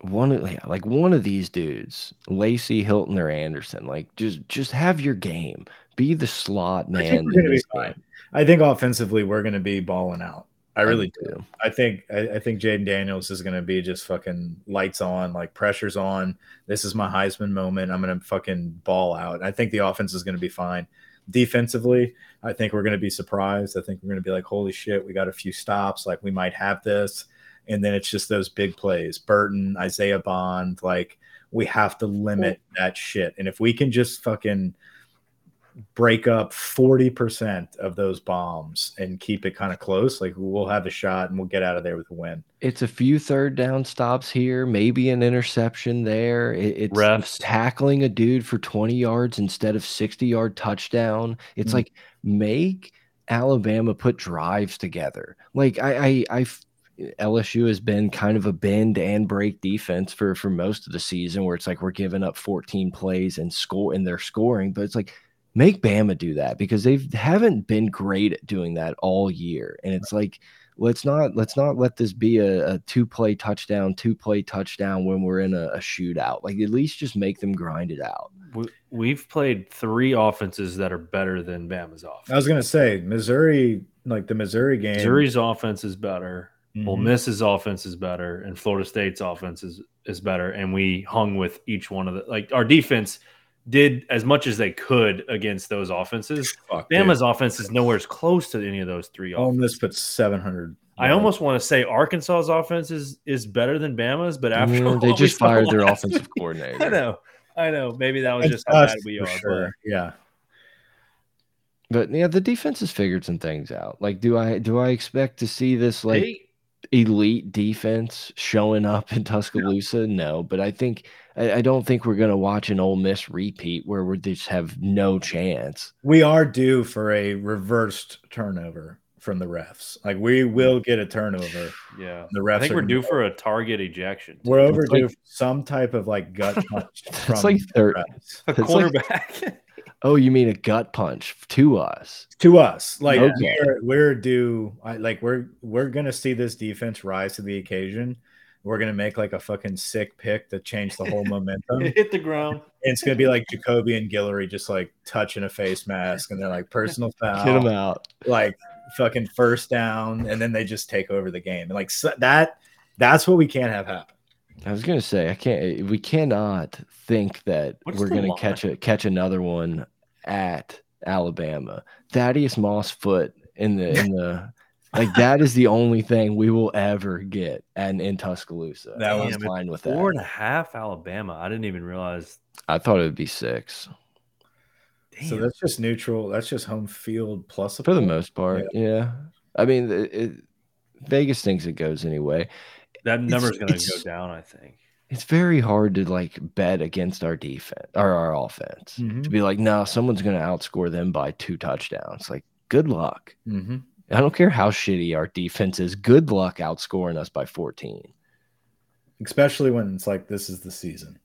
[SPEAKER 1] One of like one of these dudes, Lacy Hilton or Anderson, like just just have your game. Be the slot man.
[SPEAKER 2] I think, I think offensively we're going to be balling out. I really I do. I think I, I think Jayden Daniels is going to be just fucking lights on, like pressure's on. This is my Heisman moment. I'm going to fucking ball out. I think the offense is going to be fine defensively, I think we're going to be surprised. I think we're going to be like, holy shit, we got a few stops. Like we might have this. And then it's just those big plays Burton, Isaiah Bond. Like we have to limit that shit. And if we can just fucking break up 40% of those bombs and keep it kind of close, like we'll have a shot and we'll get out of there with a win.
[SPEAKER 1] It's a few third down stops here, maybe an interception there. it's Refs. tackling a dude for 20 yards instead of 60 yard touchdown. It's mm -hmm. like make Alabama put drives together. Like I, I, I LSU has been kind of a bend and break defense for for most of the season, where it's like we're giving up 14 plays and score and they're scoring, but it's like make Bama do that because they haven't been great at doing that all year. And it's like, let's not let's not let this be a, a two play touchdown, two play touchdown when we're in a, a, shootout. Like at least just make them grind it out.
[SPEAKER 3] We've played three offenses that are better than Bama's offense.
[SPEAKER 2] I was gonna say Missouri, like the Missouri game.
[SPEAKER 3] Missouri's offense is better. Mm -hmm. Ole Miss's offense is better, and Florida State's offense is is better. And we hung with each one of the like our defense did as much as they could against those offenses. Fuck, Bama's dude. offense is nowhere as close to any of those three.
[SPEAKER 2] Ole Miss put seven hundred.
[SPEAKER 3] I almost want to say Arkansas's offense is is better than Bama's, but after
[SPEAKER 1] mm, they just fired their offensive coordinator.
[SPEAKER 3] I know, I know. Maybe that was just how bad we are. Sure.
[SPEAKER 2] But. Yeah.
[SPEAKER 1] But yeah, the defense has figured some things out. Like, do I do I expect to see this like they, elite defense showing up in Tuscaloosa? No, but I think I, I don't think we're going to watch an Ole Miss repeat where we just have no chance.
[SPEAKER 2] We are due for a reversed turnover from the refs. Like we will get a turnover.
[SPEAKER 3] Yeah, the refs. I think we're due for a target ejection.
[SPEAKER 2] We're overdue like, some type of like gut punch.
[SPEAKER 1] It's like third.
[SPEAKER 3] A quarterback. Like,
[SPEAKER 1] oh, you mean a gut punch to us?
[SPEAKER 2] To us, like okay. we're, we're due. like we're we're gonna see this defense rise to the occasion we're gonna make like a fucking sick pick that change the whole momentum.
[SPEAKER 3] Hit the ground.
[SPEAKER 2] And it's gonna be like Jacobian Guillory just like touching a face mask, and they're like personal foul.
[SPEAKER 1] Get them out.
[SPEAKER 2] Like fucking first down, and then they just take over the game. And like so that, that's what we can't have happen.
[SPEAKER 1] I was gonna say I can't. Eh, we cannot think that What's we're gonna line? catch a catch another one at Alabama. Thaddeus Moss foot in the in the like that is the only thing we will ever get and in Tuscaloosa.
[SPEAKER 3] That was fine with that. Four and a half Alabama. I didn't even realize.
[SPEAKER 1] I thought it would be six.
[SPEAKER 2] Damn. So that's just neutral. That's just home field plus
[SPEAKER 1] for the most part. Yeah. yeah. I mean, it, it, Vegas thinks it goes anyway.
[SPEAKER 3] That number's going to go down. I think
[SPEAKER 1] it's very hard to like bet against our defense or our offense mm -hmm. to be like, no, someone's going to outscore them by two touchdowns. Like, good luck.
[SPEAKER 2] Mm -hmm.
[SPEAKER 1] I don't care how shitty our defense is. Good luck outscoring us by 14.
[SPEAKER 2] Especially when it's like this is the season.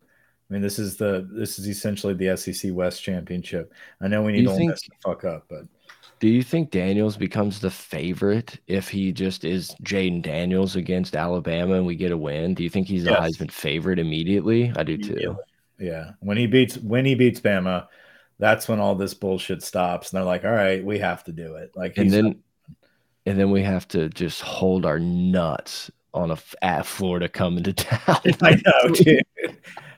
[SPEAKER 2] I mean, this is the this is essentially the SEC West championship. I know we need to mess the fuck up, but
[SPEAKER 1] do you think Daniels becomes the favorite if he just is Jayden Daniels against Alabama and we get a win? Do you think he's yes. a Heisman favorite immediately? I do too.
[SPEAKER 2] Yeah, when he beats when he beats Bama, that's when all this bullshit stops, and they're like, "All right, we have to do it." Like,
[SPEAKER 1] and then and then we have to just hold our nuts on a at Florida coming to town.
[SPEAKER 2] I know, dude.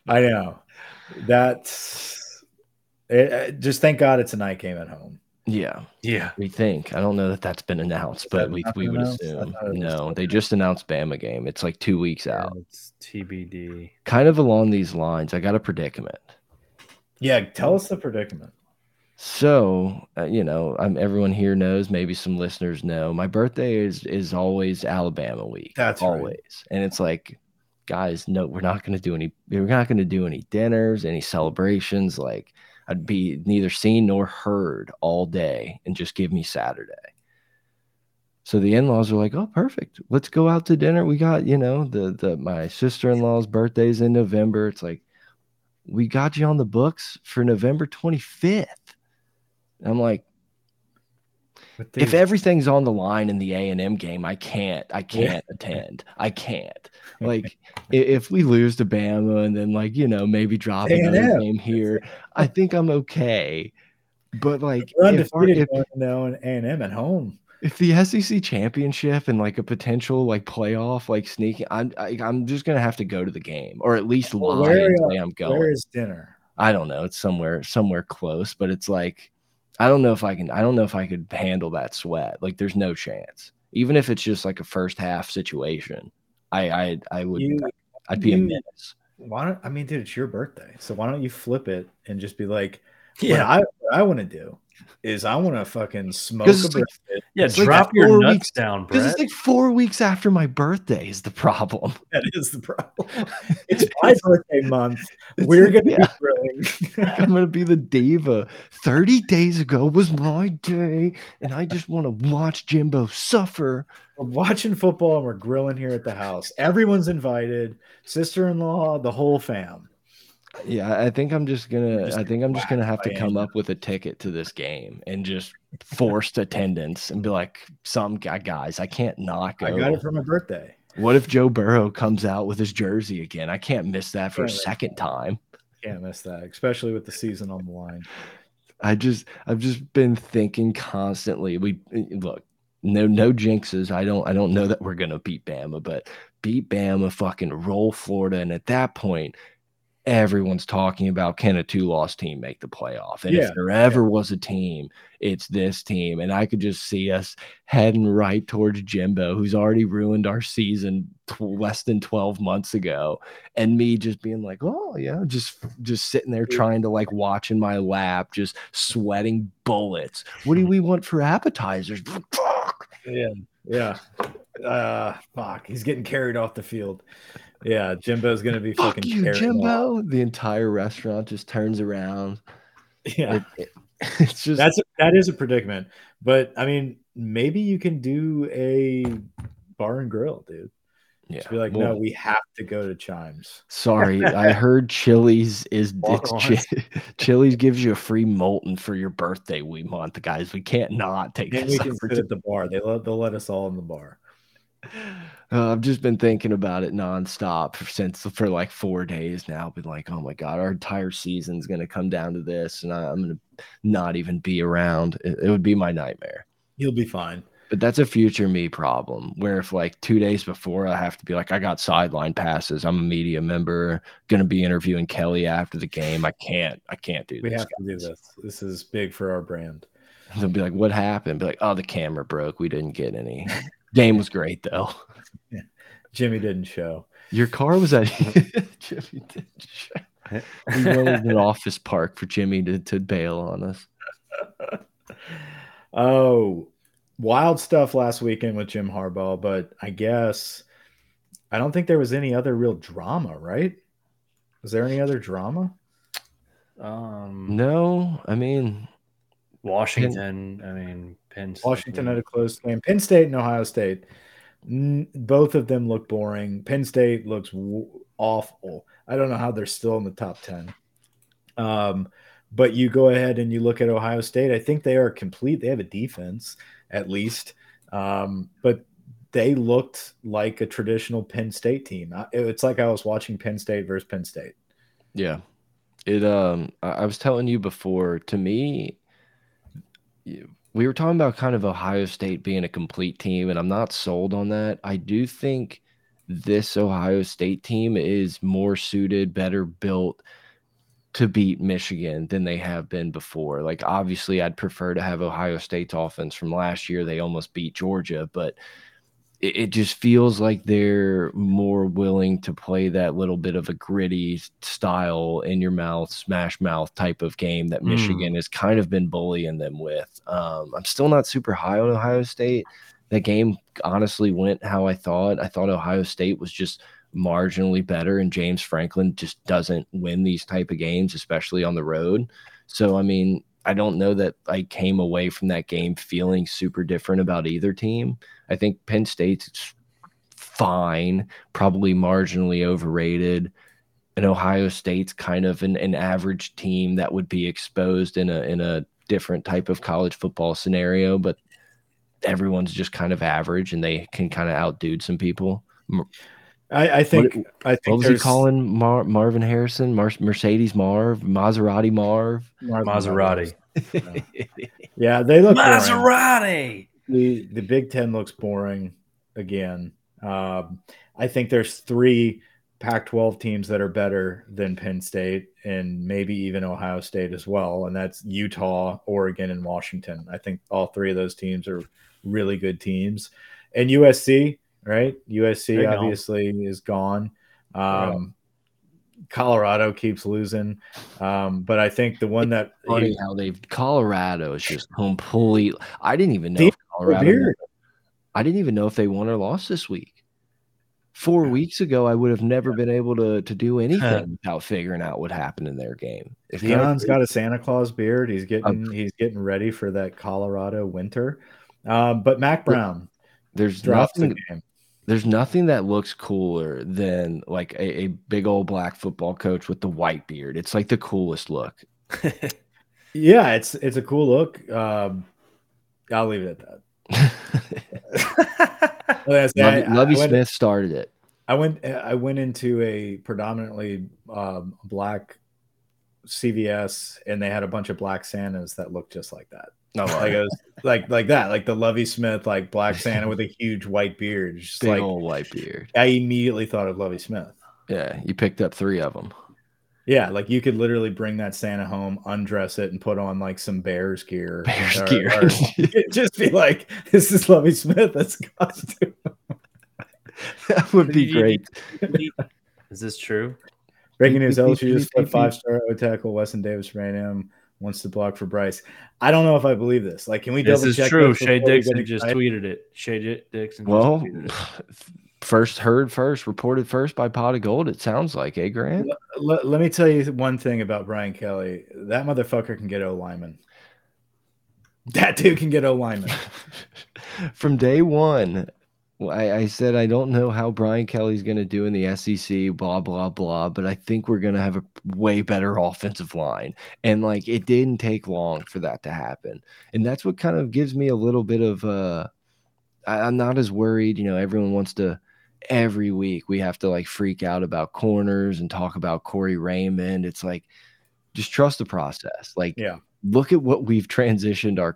[SPEAKER 2] I know. That's it, just thank God it's a night game at home.
[SPEAKER 1] Yeah,
[SPEAKER 3] yeah.
[SPEAKER 1] We think. I don't know that that's been announced, Is but we we would announced? assume. No, they just announced Bama game. It's like two weeks yeah, out.
[SPEAKER 3] It's TBD.
[SPEAKER 1] Kind of along these lines. I got a predicament.
[SPEAKER 2] Yeah, tell us the predicament.
[SPEAKER 1] So, uh, you know, I'm, everyone here knows, maybe some listeners know, my birthday is is always Alabama week.
[SPEAKER 2] That's
[SPEAKER 1] always.
[SPEAKER 2] Right.
[SPEAKER 1] And it's like, guys, no, we're not going to do any we're not going to do any dinners, any celebrations like I'd be neither seen nor heard all day and just give me Saturday. So the in-laws are like, "Oh, perfect. Let's go out to dinner. We got, you know, the the my sister-in-law's birthday's in November. It's like we got you on the books for November 25th." I'm like, if everything's on the line in the A and M game, I can't. I can't yeah. attend. I can't. Like, if we lose to Bama and then like you know maybe drop another game here, I think I'm okay. But like,
[SPEAKER 2] We're undefeated if, if, now in A and M at home.
[SPEAKER 1] If the SEC championship and like a potential like playoff like sneaking, I'm I, am i am just gonna have to go to the game or at least lie where, and say I'm uh, going.
[SPEAKER 2] Where is dinner?
[SPEAKER 1] I don't know. It's somewhere somewhere close, but it's like I don't know if I can. I don't know if I could handle that sweat. Like, there's no chance. Even if it's just like a first half situation, I I I would. You, I'd be you, a menace.
[SPEAKER 2] Why don't I mean, dude? It's your birthday, so why don't you flip it and just be like, yeah, I I want to do is I want to fucking smoke a like,
[SPEAKER 3] Yeah, it's drop like your nuts weeks, down, Because
[SPEAKER 1] it's like four weeks after my birthday is the problem.
[SPEAKER 2] That is the problem. It's my birthday month. We're gonna yeah. be grilling.
[SPEAKER 1] I'm gonna be the diva. Thirty days ago was my day, and I just want to watch Jimbo suffer.
[SPEAKER 2] We're watching football and we're grilling here at the house. Everyone's invited. Sister-in-law, the whole fam.
[SPEAKER 1] Yeah, I think I'm just gonna.
[SPEAKER 2] Just
[SPEAKER 1] I think I'm just gonna have to come up with a ticket to this game and just forced attendance and be like, "Some guy, guys, I can't not go."
[SPEAKER 2] I got it for my birthday.
[SPEAKER 1] What if Joe Burrow comes out with his jersey again? I can't miss that for a
[SPEAKER 2] Yeah, that's
[SPEAKER 1] second time.
[SPEAKER 2] Can't miss that, especially with the season on the line.
[SPEAKER 1] I just I've just been thinking constantly. We look, no no jinxes. I don't I don't know that we're gonna beat Bama, but beat Bama, fucking roll Florida, and at that point, everyone's talking about can a two loss team make the playoff? And
[SPEAKER 2] Yeah,
[SPEAKER 1] if there ever was a team, it's this team. And I could just see us heading right towards Jimbo, who's already ruined our season less than 12 months ago. And me just being like, oh yeah, just just sitting there trying to like watch in my lap, just sweating bullets. What do we want for appetizers?
[SPEAKER 2] Yeah, yeah. Uh, fuck, he's getting carried off the field. Yeah, Jimbo's gonna be
[SPEAKER 1] Fuck
[SPEAKER 2] fucking
[SPEAKER 1] you,
[SPEAKER 2] carried off.
[SPEAKER 1] Jimbo. The entire restaurant just turns around.
[SPEAKER 2] Yeah,
[SPEAKER 1] It- it- it's just
[SPEAKER 2] that's a, that is a predicament. But I mean, maybe you can do a bar and grill, dude.
[SPEAKER 1] yeah.
[SPEAKER 2] Just be like,
[SPEAKER 1] well,
[SPEAKER 2] no, we have to go to Chimes.
[SPEAKER 1] Sorry, I heard Chili's is it's
[SPEAKER 3] on.
[SPEAKER 1] Chili's gives you a free molten for your birthday. We month, guys. We can't not take
[SPEAKER 2] Then we can sit at the bar. They let they'll let us all in the bar.
[SPEAKER 1] Uh, I've just been thinking about it nonstop for- since for like four days now. Been like, oh my god, our entire season's gonna come down to this, and I, I'm gonna not even be around. It, it would be my nightmare.
[SPEAKER 2] You'll be fine.
[SPEAKER 1] But that's a future me problem. Where if like two days before, I have to be like, I got sideline passes. I'm a media member, gonna be interviewing Kelly after the game. I can't. I can't do
[SPEAKER 2] We
[SPEAKER 1] this.
[SPEAKER 2] have to do this. This is big for our brand.
[SPEAKER 1] They'll be like, what happened? Be like, oh, the camera broke. We didn't get any. Game was great though.
[SPEAKER 2] Jimmy didn't show.
[SPEAKER 1] Your car was at Jimmy. didn't show. We wanted an office park for Jimmy to, to bail on us.
[SPEAKER 2] Oh, wild stuff last weekend with Jim Harbaugh, but I guess I don't think there was any other real drama, right? Was there any other drama?
[SPEAKER 3] Um,
[SPEAKER 1] No, I mean,
[SPEAKER 3] Washington. I mean, Penn. State.
[SPEAKER 2] Washington had a close game. Penn State and Ohio State. N- both of them look boring. Penn State looks w- awful. I don't know how they're still in the top 10. Um, but you go ahead and you look at Ohio State. I think they are complete. They have a defense, at least. Um, but they looked like a traditional Penn State team. It's like I was watching Penn State versus Penn State.
[SPEAKER 1] yeah. It um I, I was telling you before, to me, y- we were talking about kind of Ohio State being a complete team, and I'm not sold on that. I do think this Ohio State team is more suited, better built to beat Michigan than they have been before. Like obviously I'd prefer to have Ohio State's offense from last year. They almost beat Georgia, but it, it just feels like they're more willing to play that little bit of a gritty style in your mouth, smash mouth type of game that
[SPEAKER 3] Mm.
[SPEAKER 1] Michigan has kind of been bullying them with. Um, I'm still not super high on Ohio State. That game honestly went how I thought. I thought Ohio State was just marginally better and James Franklin just doesn't win these type of games especially on the road. So I mean, I don't know that I came away from that game feeling super different about either team. I think Penn State's fine, probably marginally overrated. And Ohio State's kind of an, an average team that would be exposed in a in a different type of college football scenario, but everyone's just kind of average and they can kind of outdo some people.
[SPEAKER 2] I, I think
[SPEAKER 1] What-
[SPEAKER 2] I think
[SPEAKER 1] What was he calling Mar Marvin Harrison? Mar Mercedes Marv? Maserati Marv?
[SPEAKER 3] Maserati.
[SPEAKER 2] Yeah, they look boring.
[SPEAKER 3] Maserati.
[SPEAKER 2] the the Big Ten looks boring again. Um, I think there's three Pac-12 teams that are better than Penn State and maybe even Ohio State as well, and that's Utah, Oregon, and Washington. I think all three of those teams are really good teams, and USC, right? USC obviously is gone. Um, Colorado keeps losing, um, but I think the one that
[SPEAKER 1] Funny how they've Colorado is just complete. I didn't even know Colorado.
[SPEAKER 2] Beard.
[SPEAKER 1] I didn't even know if they won or lost this week. Four
[SPEAKER 2] Yeah.
[SPEAKER 1] weeks ago, I would have never been able to to do anything without figuring out what happened in their game. If kinda
[SPEAKER 2] got a Santa Claus beard. He's getting he's getting ready for that Colorado winter. Um, but Mack Brown
[SPEAKER 1] There's
[SPEAKER 2] drops the game.
[SPEAKER 1] There's nothing that looks cooler than like a, a big old black football coach with the white beard. It's like the coolest look.
[SPEAKER 2] Yeah, it's it's a cool look. Um, I'll leave it at that. I
[SPEAKER 1] Lovie,
[SPEAKER 2] I- I went-
[SPEAKER 1] Smith started it.
[SPEAKER 2] I went I went into a predominantly um, black CVS and they had a bunch of black Santas that looked just like that.
[SPEAKER 1] No,
[SPEAKER 2] Like it was like like that, like the Lovie Smith like black Santa with a huge white beard. Just
[SPEAKER 1] big
[SPEAKER 2] like
[SPEAKER 1] old white beard.
[SPEAKER 2] I immediately thought of Lovie Smith.
[SPEAKER 1] Yeah, you picked up three of them.
[SPEAKER 2] Yeah, like you could literally bring that Santa home, undress it, and put on like some Bears gear.
[SPEAKER 1] Bears
[SPEAKER 2] or-
[SPEAKER 1] gear.
[SPEAKER 2] or just be like, "This is Lovie Smith." That's costume.
[SPEAKER 1] that would be great.
[SPEAKER 3] Is this true?
[SPEAKER 2] Breaking news:
[SPEAKER 1] Beep, beep,
[SPEAKER 2] LSU just put
[SPEAKER 1] beep,
[SPEAKER 2] five star O tackle Weston Davis for A&M wants to block for Bryce. I don't know if I believe this. Like, can we
[SPEAKER 3] This
[SPEAKER 2] double check?
[SPEAKER 3] true.
[SPEAKER 2] this
[SPEAKER 3] Shea
[SPEAKER 2] before we
[SPEAKER 3] Dixon just
[SPEAKER 2] excited?
[SPEAKER 3] tweeted it. Shea J- Dixon. just
[SPEAKER 1] Well,
[SPEAKER 3] tweeted it.
[SPEAKER 1] first heard first, reported first by Pod of Geauxld. It sounds like, eh, Grant?
[SPEAKER 2] Let, let me tell you one thing about Brian Kelly. That motherfucker can get O lineman. That dude can get O lineman.
[SPEAKER 1] From day one, well, I, I said I don't know how Brian Kelly's going to do in the SEC, blah blah blah, but I think we're going to have a way better offensive line. And like it didn't take long for that to happen, and that's what kind of gives me a little bit of. uh I, I'm not as worried. You know, everyone wants to. Every week we have to like freak out about corners and talk about Corey Raymond. It's like just trust the process. Like,
[SPEAKER 2] Yeah.
[SPEAKER 1] look at what we've transitioned our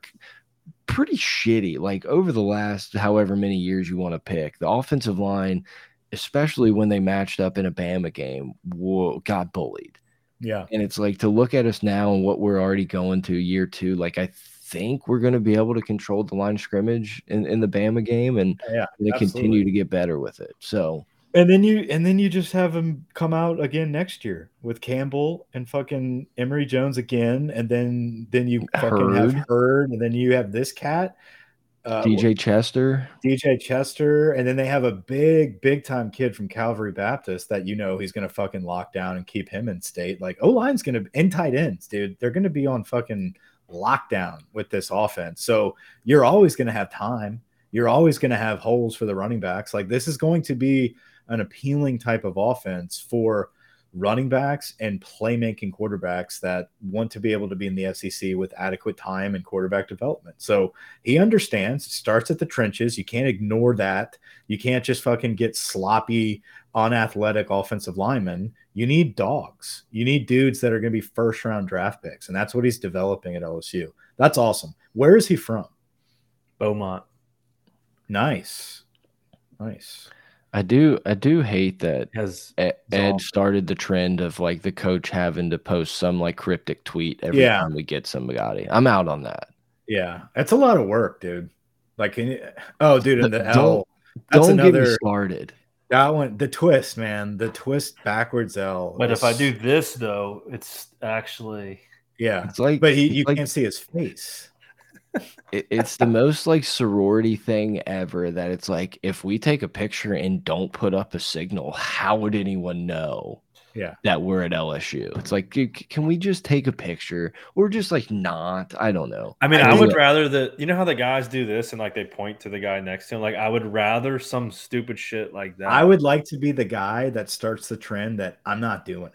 [SPEAKER 1] pretty shitty like over the last however many years you want to pick the offensive line especially when they matched up in a bama game whoa, got bullied
[SPEAKER 2] Yeah.
[SPEAKER 1] and it's like to look at us now and what we're already going to year two like i think we're going to be able to control the line of scrimmage in, in the bama game and
[SPEAKER 2] Yeah.
[SPEAKER 1] they continue to get better with it so
[SPEAKER 2] And then you and then you just have him come out again next year with Campbell and fucking Emery Jones again, and then then you fucking have.
[SPEAKER 1] Hurd,
[SPEAKER 2] and then you have this cat, uh,
[SPEAKER 1] dj chester
[SPEAKER 2] DJ Chester, and then they have a big big time kid from Calvary Baptist that you know he's gonna fucking lock down and keep him in state. Like O line's gonna and tight ends, dude. They're gonna be on fucking lockdown with this offense. So you're always gonna have time. You're always gonna have holes for the running backs. Like this is going to be an appealing type of offense for running backs and playmaking quarterbacks that want to be able to be in the SEC with adequate time and quarterback development. So he understands it starts at the trenches. You can't ignore that. You can't just fucking get sloppy, unathletic offensive linemen. You need dogs. You need dudes that are going to be first round draft picks. And that's what he's developing at LSU. That's awesome. Where is he from?
[SPEAKER 3] Beaumont.
[SPEAKER 2] Nice. Nice.
[SPEAKER 1] I do i do hate that
[SPEAKER 3] Has
[SPEAKER 1] Ed
[SPEAKER 3] all-
[SPEAKER 1] started the trend of like the coach having to post some like cryptic tweet every
[SPEAKER 2] Yeah.
[SPEAKER 1] time we get somebody. I'm out on that.
[SPEAKER 2] Yeah. That's a lot of work, dude. Like, can you, oh, dude, and the
[SPEAKER 1] Don't-
[SPEAKER 2] L. That's
[SPEAKER 1] Don't get me
[SPEAKER 2] another,
[SPEAKER 1] started.
[SPEAKER 2] that one, the twist, man, the twist backwards L.
[SPEAKER 3] but if I do this though, it's actually
[SPEAKER 2] yeah.
[SPEAKER 1] It's like,
[SPEAKER 2] But he, you
[SPEAKER 1] like
[SPEAKER 2] can't see his face.
[SPEAKER 1] It- it's the most like sorority thing ever. That it's like if we take a picture and don't put up a signal, how would anyone know?
[SPEAKER 2] Yeah.
[SPEAKER 1] that we're at LSU. It's like, c- c- can we just take a picture or just like not? I don't know.
[SPEAKER 3] I mean,
[SPEAKER 1] I
[SPEAKER 3] I, would
[SPEAKER 1] look-
[SPEAKER 3] rather that you know how the guys do this and like they point to the guy next to him. Like I would rather some stupid shit like that.
[SPEAKER 2] I would like to be the guy that starts the trend that I'm not doing it.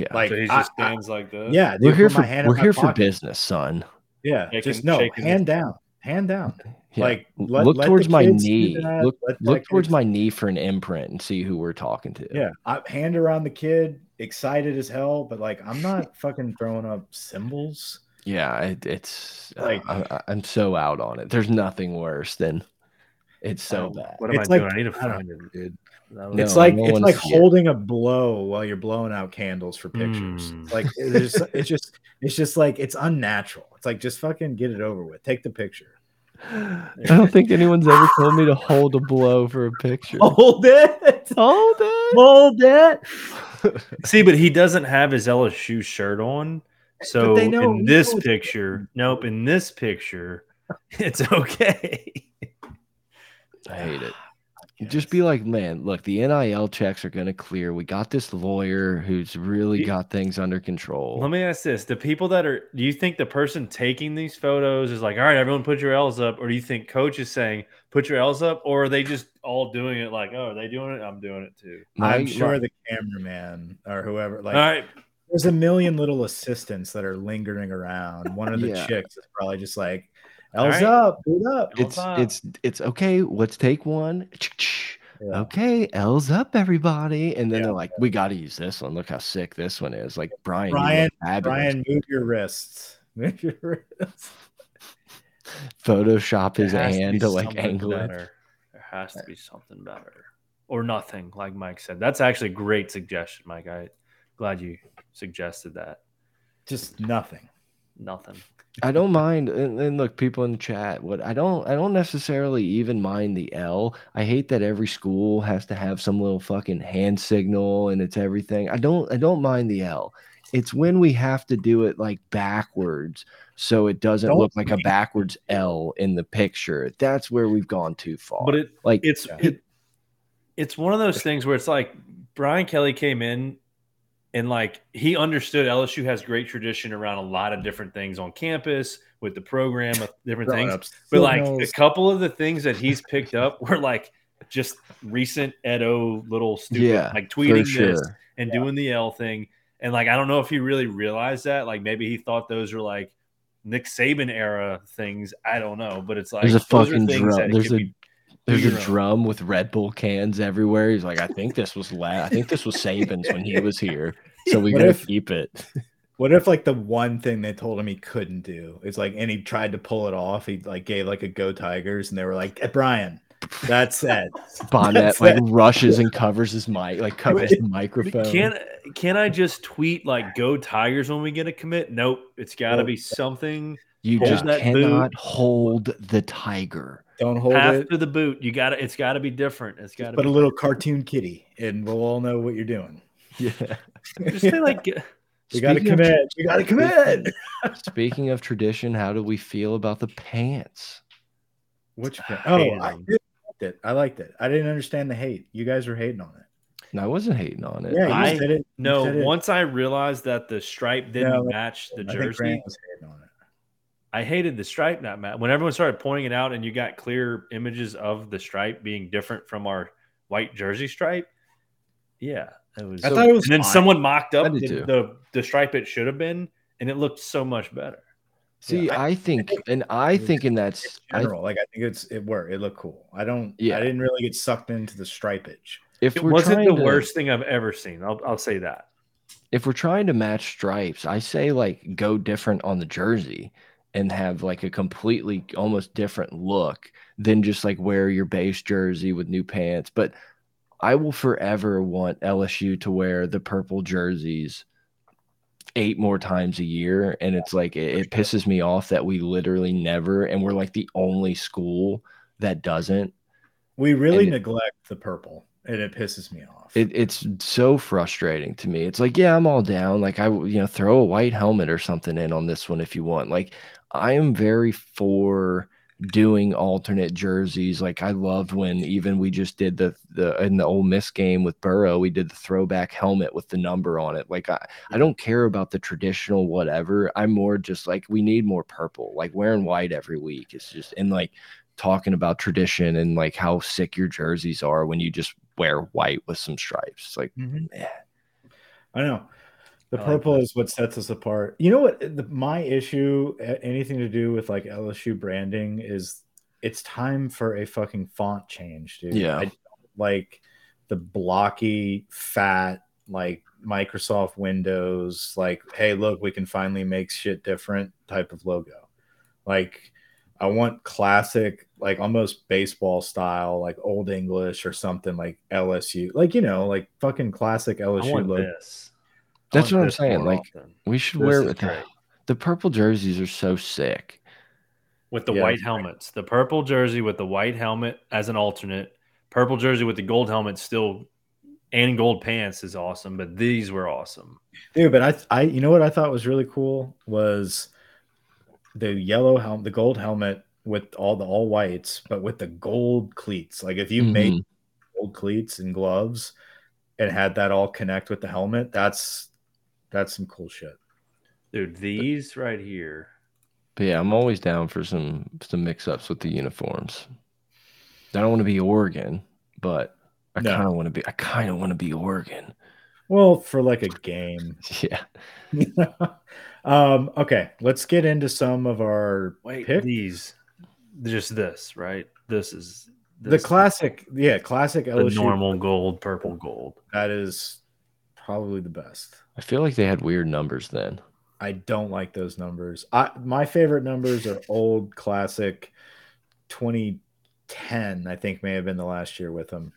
[SPEAKER 1] Yeah,
[SPEAKER 2] Like,
[SPEAKER 3] So he
[SPEAKER 2] I-
[SPEAKER 3] just
[SPEAKER 2] I-
[SPEAKER 3] stands like this.
[SPEAKER 2] yeah,
[SPEAKER 1] we're here for
[SPEAKER 2] my hand
[SPEAKER 1] we're
[SPEAKER 2] my
[SPEAKER 1] here for business, son.
[SPEAKER 2] Yeah,
[SPEAKER 3] Shaking-
[SPEAKER 2] just no, hand
[SPEAKER 3] this-
[SPEAKER 2] down, hand down.
[SPEAKER 1] Yeah.
[SPEAKER 2] Like, let-
[SPEAKER 1] look
[SPEAKER 2] let
[SPEAKER 1] towards my knee. Look
[SPEAKER 2] let
[SPEAKER 1] look towards
[SPEAKER 2] kids-
[SPEAKER 1] my knee for an imprint and see who we're talking to.
[SPEAKER 2] Yeah, I, hand around the kid, excited as hell, but like I'm not fucking throwing up symbols.
[SPEAKER 1] Yeah, it, it's
[SPEAKER 2] Like-
[SPEAKER 1] like I, am so out on it. There's nothing worse than it's so bad.
[SPEAKER 3] What am
[SPEAKER 2] It's
[SPEAKER 3] I
[SPEAKER 2] like-
[SPEAKER 3] doing? I need to
[SPEAKER 2] I don't
[SPEAKER 3] find it, dude. That
[SPEAKER 1] No,
[SPEAKER 2] it's like
[SPEAKER 1] don't
[SPEAKER 2] it's like
[SPEAKER 1] see it.
[SPEAKER 2] holding a blow while you're blowing out candles for pictures.
[SPEAKER 3] Hmm.
[SPEAKER 2] Like it's just, it's just it's just like it's unnatural. It's like just fucking get it over with. Take the picture.
[SPEAKER 1] I don't think anyone's ever told me to hold a blow for a picture.
[SPEAKER 2] Hold it.
[SPEAKER 1] Hold it.
[SPEAKER 2] Hold it.
[SPEAKER 3] See, but he doesn't have his LSU shirt on. So
[SPEAKER 2] know-
[SPEAKER 3] in this
[SPEAKER 2] know
[SPEAKER 3] picture, nope, in this picture, it's okay.
[SPEAKER 1] I hate it. Just be like, man, look, the NIL checks are going to clear. We got this lawyer who's really got things under control.
[SPEAKER 3] Let me ask this: the people that are, do you think the person taking these photos is like, all right, everyone, put your L's up, or do you think coach is saying, put your L's up, or are they just all doing it like, oh, are they doing it? I'm doing it too.
[SPEAKER 1] My-
[SPEAKER 2] I'm sure
[SPEAKER 1] my-
[SPEAKER 2] the cameraman or whoever, like,
[SPEAKER 3] all right,
[SPEAKER 2] there's a million little assistants that are lingering around. One of the
[SPEAKER 1] Yeah.
[SPEAKER 2] chicks is probably just like,
[SPEAKER 3] All
[SPEAKER 2] L's
[SPEAKER 3] right.
[SPEAKER 2] up, boot up.
[SPEAKER 1] it's
[SPEAKER 3] up.
[SPEAKER 1] it's it's okay. Let's take one.
[SPEAKER 2] Yeah.
[SPEAKER 1] Okay, L's up, everybody. And then
[SPEAKER 2] Yeah.
[SPEAKER 1] they're like, we got to use this one. Look how sick this one is. Like Brian,
[SPEAKER 2] Brian. Brian, move your wrists. Move your wrists.
[SPEAKER 1] Photoshop his
[SPEAKER 3] There has to
[SPEAKER 1] to like
[SPEAKER 3] something
[SPEAKER 1] angle it.
[SPEAKER 3] There has to be something better, or nothing, like Mike said. That's actually a great suggestion, Mike. I glad you suggested that.
[SPEAKER 2] Just nothing.
[SPEAKER 3] Nothing.
[SPEAKER 1] I don't mind, and, and look, people in the chat. What I don't, I don't necessarily even mind the L. I hate that every school has to have some little fucking hand signal, and it's everything. I don't, I don't mind the L. It's when we have to do it like backwards, so it doesn't
[SPEAKER 2] Don't
[SPEAKER 1] look like a backwards L in the picture. That's where we've gone too far.
[SPEAKER 3] But it
[SPEAKER 1] like
[SPEAKER 3] it's
[SPEAKER 2] Yeah.
[SPEAKER 3] it, it's one of those things where it's like Brian Kelly came in and like he understood LSU has great tradition around a lot of different things on campus with the program, with different things.
[SPEAKER 2] Grown-ups
[SPEAKER 3] But
[SPEAKER 2] still
[SPEAKER 3] like
[SPEAKER 2] knows-
[SPEAKER 3] a couple of the things that he's picked up were like just recent Edo little stupid
[SPEAKER 1] yeah,
[SPEAKER 3] like
[SPEAKER 1] for
[SPEAKER 3] tweeting this
[SPEAKER 1] sure.
[SPEAKER 3] and doing the L thing. And like I don't know if he really realized that. Like maybe he thought those were like Nick Saban era things. I don't know. But it's like
[SPEAKER 1] There's a fucking
[SPEAKER 3] things
[SPEAKER 1] drum. There's a
[SPEAKER 3] be
[SPEAKER 1] There's
[SPEAKER 3] your
[SPEAKER 1] a drum with Red Bull cans everywhere. He's like, I think this was la- I think this was Saban's when he was here. So we
[SPEAKER 2] What
[SPEAKER 1] gotta
[SPEAKER 2] if-
[SPEAKER 1] keep it.
[SPEAKER 2] What if like the one thing they told him he couldn't do is like, and he tried to pull it off. He like gave like a go Tigers, and they were like, "Eh, Brian, that's it.
[SPEAKER 1] Bonnet
[SPEAKER 2] That's
[SPEAKER 1] like
[SPEAKER 2] it.
[SPEAKER 1] rushes and covers his mic, like covers the microphone.
[SPEAKER 3] Can can I just tweet like "Go Tigers" when we get a commit? Nope, it's got to
[SPEAKER 2] Nope.
[SPEAKER 3] be something
[SPEAKER 1] you
[SPEAKER 3] hold
[SPEAKER 1] just
[SPEAKER 3] that
[SPEAKER 1] cannot hold the tiger.
[SPEAKER 2] Don't hold
[SPEAKER 3] half
[SPEAKER 2] it.
[SPEAKER 3] to the boot. You got to. It's got to be different. It's got to
[SPEAKER 2] Put
[SPEAKER 3] be.
[SPEAKER 2] a little cartoon kitty, and we'll all know what you're doing.
[SPEAKER 1] Yeah.
[SPEAKER 3] Just say like uh,
[SPEAKER 2] We got to
[SPEAKER 1] Speaking of
[SPEAKER 2] commit. We got to commit.
[SPEAKER 1] Speaking of tradition, how do we feel about the pants?
[SPEAKER 2] Which oh,
[SPEAKER 3] I
[SPEAKER 2] oh,
[SPEAKER 3] hated
[SPEAKER 2] I liked it. I liked it. I didn't understand the hate. You guys were hating on it.
[SPEAKER 1] And I wasn't hating on it.
[SPEAKER 2] Yeah, you
[SPEAKER 3] I-
[SPEAKER 2] said it. you
[SPEAKER 3] no.
[SPEAKER 2] said it.
[SPEAKER 3] Once I realized that the stripe didn't
[SPEAKER 2] Yeah, like-
[SPEAKER 3] match the
[SPEAKER 2] I think
[SPEAKER 3] jersey,
[SPEAKER 2] Grant was hating on it.
[SPEAKER 3] I hated the stripe not match. When everyone started pointing it out, and you got clear images of the stripe being different from our white jersey stripe. Yeah, it was.
[SPEAKER 2] I thought it was
[SPEAKER 3] and then someone mocked up the, the the stripe it should have been, and it looked so much better.
[SPEAKER 1] See,
[SPEAKER 2] Yeah,
[SPEAKER 1] I, think, and I think, in that
[SPEAKER 2] In
[SPEAKER 1] I,
[SPEAKER 2] general, like I think it's it worked. It looked cool. I don't.
[SPEAKER 1] Yeah.
[SPEAKER 2] I didn't really get sucked into the stripage.
[SPEAKER 1] if
[SPEAKER 3] It wasn't the
[SPEAKER 1] to-
[SPEAKER 3] worst thing I've ever seen. I'll, I'll say that.
[SPEAKER 1] if we're trying to match stripes, I say like go different on the jersey and have like a completely almost different look than just like wear your base jersey with new pants. But I will forever want LSU to wear the purple jerseys eight more times a year. And it's like it, it pisses me off that we literally never and we're like the only school that doesn't.
[SPEAKER 2] We really
[SPEAKER 1] And it-
[SPEAKER 2] neglect the purple, and it pisses me off.
[SPEAKER 1] It, it's so frustrating to me. It's like, yeah, I'm all down. Like, I, you know, throw a white helmet or something in on this one if you want. Like, I am very for doing alternate jerseys. Like, I loved when even we just did the the in the Ole Miss game with Burrow, we did the throwback helmet with the number on it. Like, I I don't care about the traditional whatever. I'm more just like we need more purple. Like wearing white every week is just and like talking about tradition and like how sick your jerseys are when you just wear white with some stripes. It's like,
[SPEAKER 2] Mhm.
[SPEAKER 1] yeah.
[SPEAKER 2] I know. The
[SPEAKER 3] I like
[SPEAKER 2] purple
[SPEAKER 3] that.
[SPEAKER 2] is what sets us apart. You know what? The, my issue, anything to do with like LSU branding, is it's time for a fucking font change, dude.
[SPEAKER 1] Yeah.
[SPEAKER 2] I don't like the blocky, fat, like Microsoft Windows, like, hey, look, we can finally make shit different type of logo. Like, I want classic, like almost baseball style, like old English or something like LSU, like you know, like fucking classic LSU logo.
[SPEAKER 3] this. I
[SPEAKER 1] That's what I'm saying. Like
[SPEAKER 3] often.
[SPEAKER 1] we should
[SPEAKER 3] This
[SPEAKER 1] wear
[SPEAKER 3] is
[SPEAKER 1] it. The,
[SPEAKER 3] great.
[SPEAKER 1] the purple jerseys are so sick.
[SPEAKER 3] with the
[SPEAKER 2] Yeah,
[SPEAKER 3] white
[SPEAKER 2] it's great.
[SPEAKER 3] helmets, the purple jersey with the white helmet as an alternate, purple jersey with the gold helmet still, and gold pants is awesome. But these were awesome.
[SPEAKER 2] Dude, but I, I, you know what I thought was really cool was the yellow helmet, the gold helmet with all the all whites, but with the gold cleats. Like if you
[SPEAKER 1] Mhm.
[SPEAKER 2] make gold cleats and gloves and had that all connect with the helmet. That's that's some cool shit.
[SPEAKER 3] Dude, these right here.
[SPEAKER 1] But yeah, I'm always down for some some mix ups with the uniforms. I don't want to be Oregon, but I
[SPEAKER 2] No.
[SPEAKER 1] kind of want to be. I kind of want to be Oregon.
[SPEAKER 2] Well, for like a game.
[SPEAKER 1] Yeah.
[SPEAKER 2] um, okay, let's get into some of our
[SPEAKER 3] Wait,
[SPEAKER 2] Pick?
[SPEAKER 3] these. Just this, right? This is
[SPEAKER 2] the
[SPEAKER 3] this,
[SPEAKER 2] classic, yeah, classic
[SPEAKER 3] the
[SPEAKER 2] LSU.
[SPEAKER 3] normal gold, purple gold.
[SPEAKER 2] That is probably the best.
[SPEAKER 1] I feel like they had weird numbers then.
[SPEAKER 2] I don't like those numbers. I my favorite numbers are old classic 2010, I think may have been the last year with them.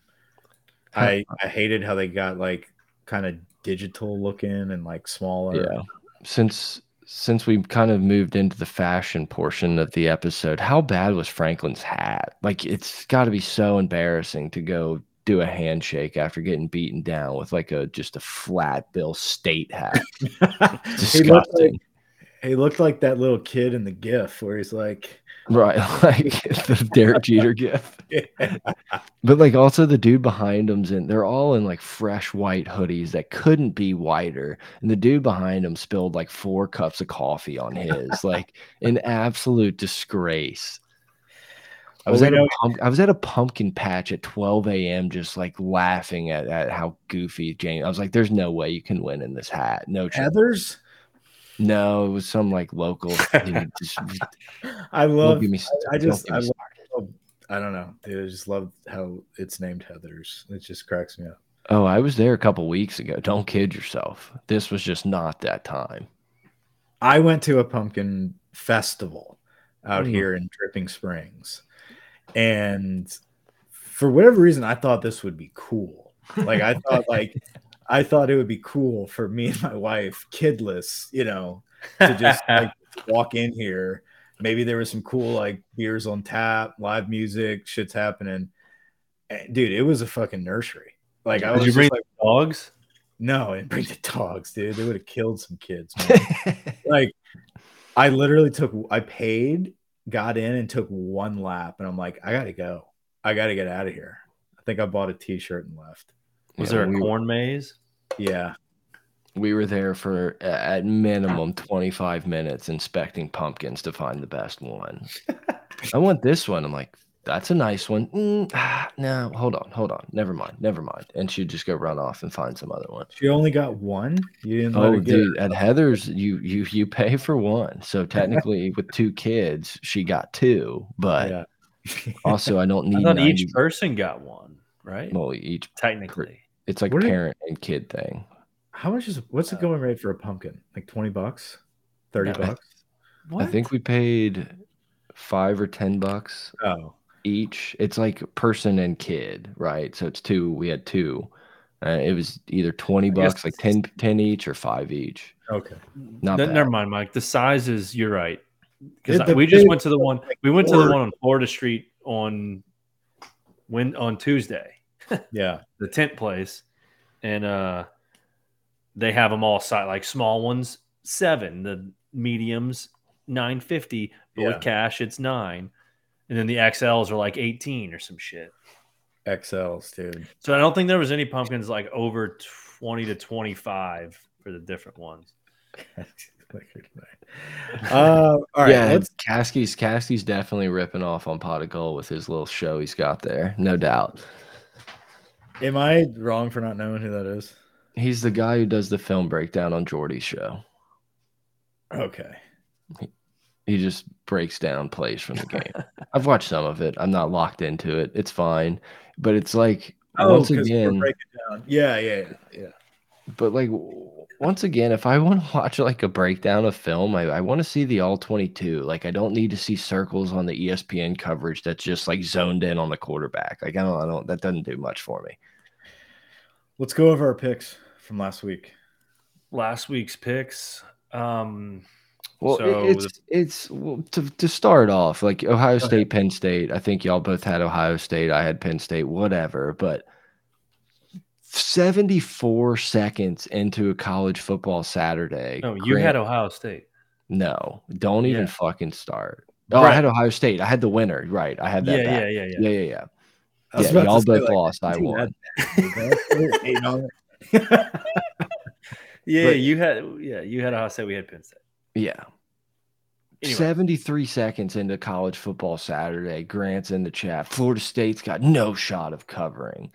[SPEAKER 2] I I hated how they got like kind of digital looking and like smaller.
[SPEAKER 1] Yeah. Since since we kind of moved into the fashion portion of the episode, how bad was Franklin's hat? Like it's got to be so embarrassing to go do a handshake after getting beaten down with like a just a flat bill state hat.
[SPEAKER 2] he looked like
[SPEAKER 1] Disgusting.
[SPEAKER 2] he looked like that little kid in the GIF where he's like,
[SPEAKER 1] Right, like the Derek Jeter gif. But like also the dude behind him's in they're all in like fresh white hoodies that couldn't be whiter. And the dude behind him spilled like four cups of coffee on his, like an absolute disgrace. I was
[SPEAKER 2] Well,
[SPEAKER 1] at a pump, I was at a pumpkin patch at 12 a.m. just like laughing at, at how goofy James. I was like, there's no way you can win in this hat. No chance.
[SPEAKER 2] Heather's.
[SPEAKER 1] No, it was some like local dude. Just,
[SPEAKER 2] I love.
[SPEAKER 1] me,
[SPEAKER 2] I
[SPEAKER 1] don't
[SPEAKER 2] just I love. I don't know, dude. I just love how it's named Heather's. It just cracks me up.
[SPEAKER 1] Oh, I was there a couple weeks ago. Don't kid yourself. This was just not that time.
[SPEAKER 2] I went to a pumpkin festival out
[SPEAKER 1] Mm.
[SPEAKER 2] here in Dripping Springs, and for whatever reason, I thought this would be cool. Like I thought, like I thought it would be cool for me and my wife, kidless, you know, to just like walk in here. Maybe there was some cool like beers on tap, live music, shit's happening. And, dude, it was a fucking nursery. Like I
[SPEAKER 3] Did
[SPEAKER 2] was
[SPEAKER 3] you bring
[SPEAKER 2] like,
[SPEAKER 3] dogs?
[SPEAKER 2] no, and bring the dogs, dude. They would have killed some kids. Like I literally took I paid, got in and took one lap and I'm like, I gotta go. I gotta get out of here. I think I bought a t-shirt and left.
[SPEAKER 3] Was
[SPEAKER 1] Yeah,
[SPEAKER 3] there a
[SPEAKER 1] we-
[SPEAKER 3] corn maze?
[SPEAKER 2] Yeah.
[SPEAKER 1] We were there for uh, at minimum 25 minutes inspecting pumpkins to find the best one. I want this one. I'm like, that's a nice one. Mm, ah, no, hold on, hold on. Never mind, never mind. And she'd just go run off and find some other one.
[SPEAKER 2] She only got one. You didn't let
[SPEAKER 1] Oh,
[SPEAKER 2] her get
[SPEAKER 1] dude, at Heather's, you you you pay for one. So technically, with two kids, she got two. But
[SPEAKER 2] yeah.
[SPEAKER 1] also, I don't
[SPEAKER 3] I
[SPEAKER 1] need 90
[SPEAKER 3] each person got one, right?
[SPEAKER 1] well, each
[SPEAKER 3] Technically.
[SPEAKER 1] it's like
[SPEAKER 2] What
[SPEAKER 1] a parent and kid thing.
[SPEAKER 2] How much is what's the going rate for a pumpkin? Like 20 bucks? 30
[SPEAKER 3] No.
[SPEAKER 2] bucks?
[SPEAKER 1] I think we paid five or ten bucks
[SPEAKER 2] Oh.
[SPEAKER 1] Each. It's like person and kid, right? So it's two. We had two. Uh, it was either 20 bucks, like 10, 10 each, or five each.
[SPEAKER 2] Okay.
[SPEAKER 1] Not
[SPEAKER 3] Ne-
[SPEAKER 1] bad.
[SPEAKER 3] never mind, Mike. The sizes, you're right. Because we just went to the one. We went to the one on Florida Street on when on Tuesday,
[SPEAKER 2] Yeah.
[SPEAKER 3] the tent place, and uh, they have them all size like small ones seven, the mediums nine fifty, but
[SPEAKER 2] Yeah.
[SPEAKER 3] with cash it's nine, and then the XLs are like eighteen or some shit.
[SPEAKER 2] XLs, dude.
[SPEAKER 3] So I don't think there was any pumpkins like over twenty to twenty five for the different ones.
[SPEAKER 2] uh, all right.
[SPEAKER 1] yeah,
[SPEAKER 2] let's
[SPEAKER 1] Caskey's Caskey's definitely ripping off on Pod of Geauxld with his little show he's got there, no doubt.
[SPEAKER 2] am I wrong for not knowing who that is?
[SPEAKER 1] He's the guy who does the film breakdown on Jordy's show.
[SPEAKER 2] Okay.
[SPEAKER 1] He just breaks down plays from the game. I've watched some of it. I'm not locked into it. It's fine, but it's like once
[SPEAKER 2] 'cause we're
[SPEAKER 1] again,
[SPEAKER 2] breaking down. Yeah, yeah, yeah, yeah.
[SPEAKER 1] but like once again, if I want to watch like a breakdown of film, I, I want to see the all 22. Like I don't need to see circles on the E ESPN coverage that's just like zoned in on the quarterback. Like I don't, I don't. That doesn't do much for me.
[SPEAKER 2] Let's go over our picks from last week.
[SPEAKER 3] Last week's picks. Um,
[SPEAKER 1] Well,
[SPEAKER 3] So
[SPEAKER 1] it's it's well, to to start off like Ohio State, Penn State. I think y'all both had Ohio State. I had Penn State. Whatever, but. 74 seconds into a college football Saturday.
[SPEAKER 3] no, you
[SPEAKER 1] Grant-
[SPEAKER 3] had Ohio State.
[SPEAKER 1] No, don't even
[SPEAKER 3] Yeah.
[SPEAKER 1] fucking start. Oh, I
[SPEAKER 3] Right.
[SPEAKER 1] had Ohio State. I had the winner. Right. I had that.
[SPEAKER 3] yeah,
[SPEAKER 1] back.
[SPEAKER 3] yeah, yeah,
[SPEAKER 1] yeah, yeah, yeah. Yeah, y'all both like, lost. I won.
[SPEAKER 3] yeah, but, you had yeah, you had Ohio State, we had Penn State.
[SPEAKER 1] Yeah. Anyway. 73 seconds into college football Saturday, Grant's in the chat. Florida State's got no shot of covering.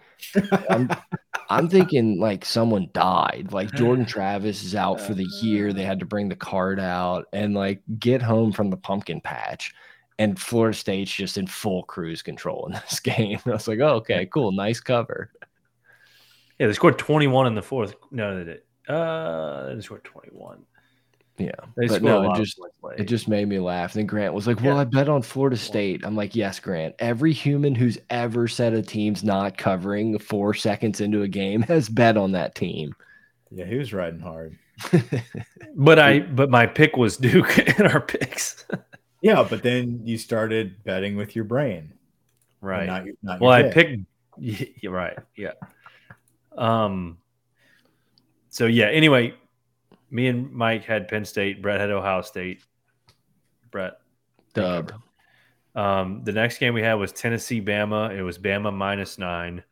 [SPEAKER 1] I'm, I'm, thinking like someone died. Like Jordan Travis is out for the year. They had to bring the card out and like get home from the pumpkin patch. And Florida State's just in full cruise control in this game. I was like, oh, okay, cool. Nice cover.
[SPEAKER 3] Yeah, they scored 21 in the fourth. No, they did. Uh, they scored 21.
[SPEAKER 1] Yeah, they but no, it just it just made me laugh. And Grant was like, "Well, yeah. I bet on Florida State." I'm like, "Yes, Grant. Every human who's ever said a team's not covering four seconds into a game has bet on that team."
[SPEAKER 2] Yeah, he was riding hard.
[SPEAKER 3] but I, but my pick was Duke in our picks.
[SPEAKER 2] yeah, but then you started betting with your brain,
[SPEAKER 3] right? Not, not well, I picked. You're right. Yeah. Um. So yeah. Anyway, me and Mike had Penn State. Brett had Ohio State. Brett.
[SPEAKER 1] Dub.
[SPEAKER 3] Um, the next game we had was Tennessee Bama. It was Bama minus nine.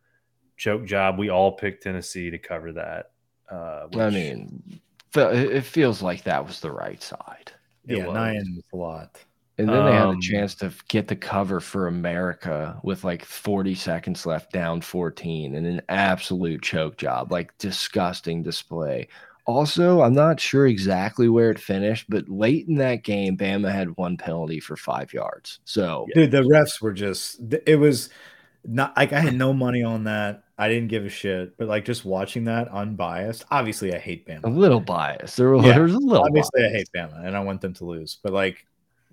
[SPEAKER 3] Choke job. We all picked Tennessee to cover that.
[SPEAKER 1] Uh, which... I mean, it feels like that was the right side.
[SPEAKER 2] yeah, nine was a lot.
[SPEAKER 1] And then they had a um, chance to get the cover for America with like 40 seconds left, down 14, and an absolute choke job, like disgusting display. Also, I'm not sure exactly where it finished, but late in that game, Bama had one penalty for five yards. So,
[SPEAKER 2] dude, the refs were just, it was not like I had no money on that. I didn't give a shit, but like just watching that unbiased, obviously I hate Bama.
[SPEAKER 1] A little biased. There, yeah, there's a little
[SPEAKER 2] obviously bias. I hate Bama and I want them to lose, but like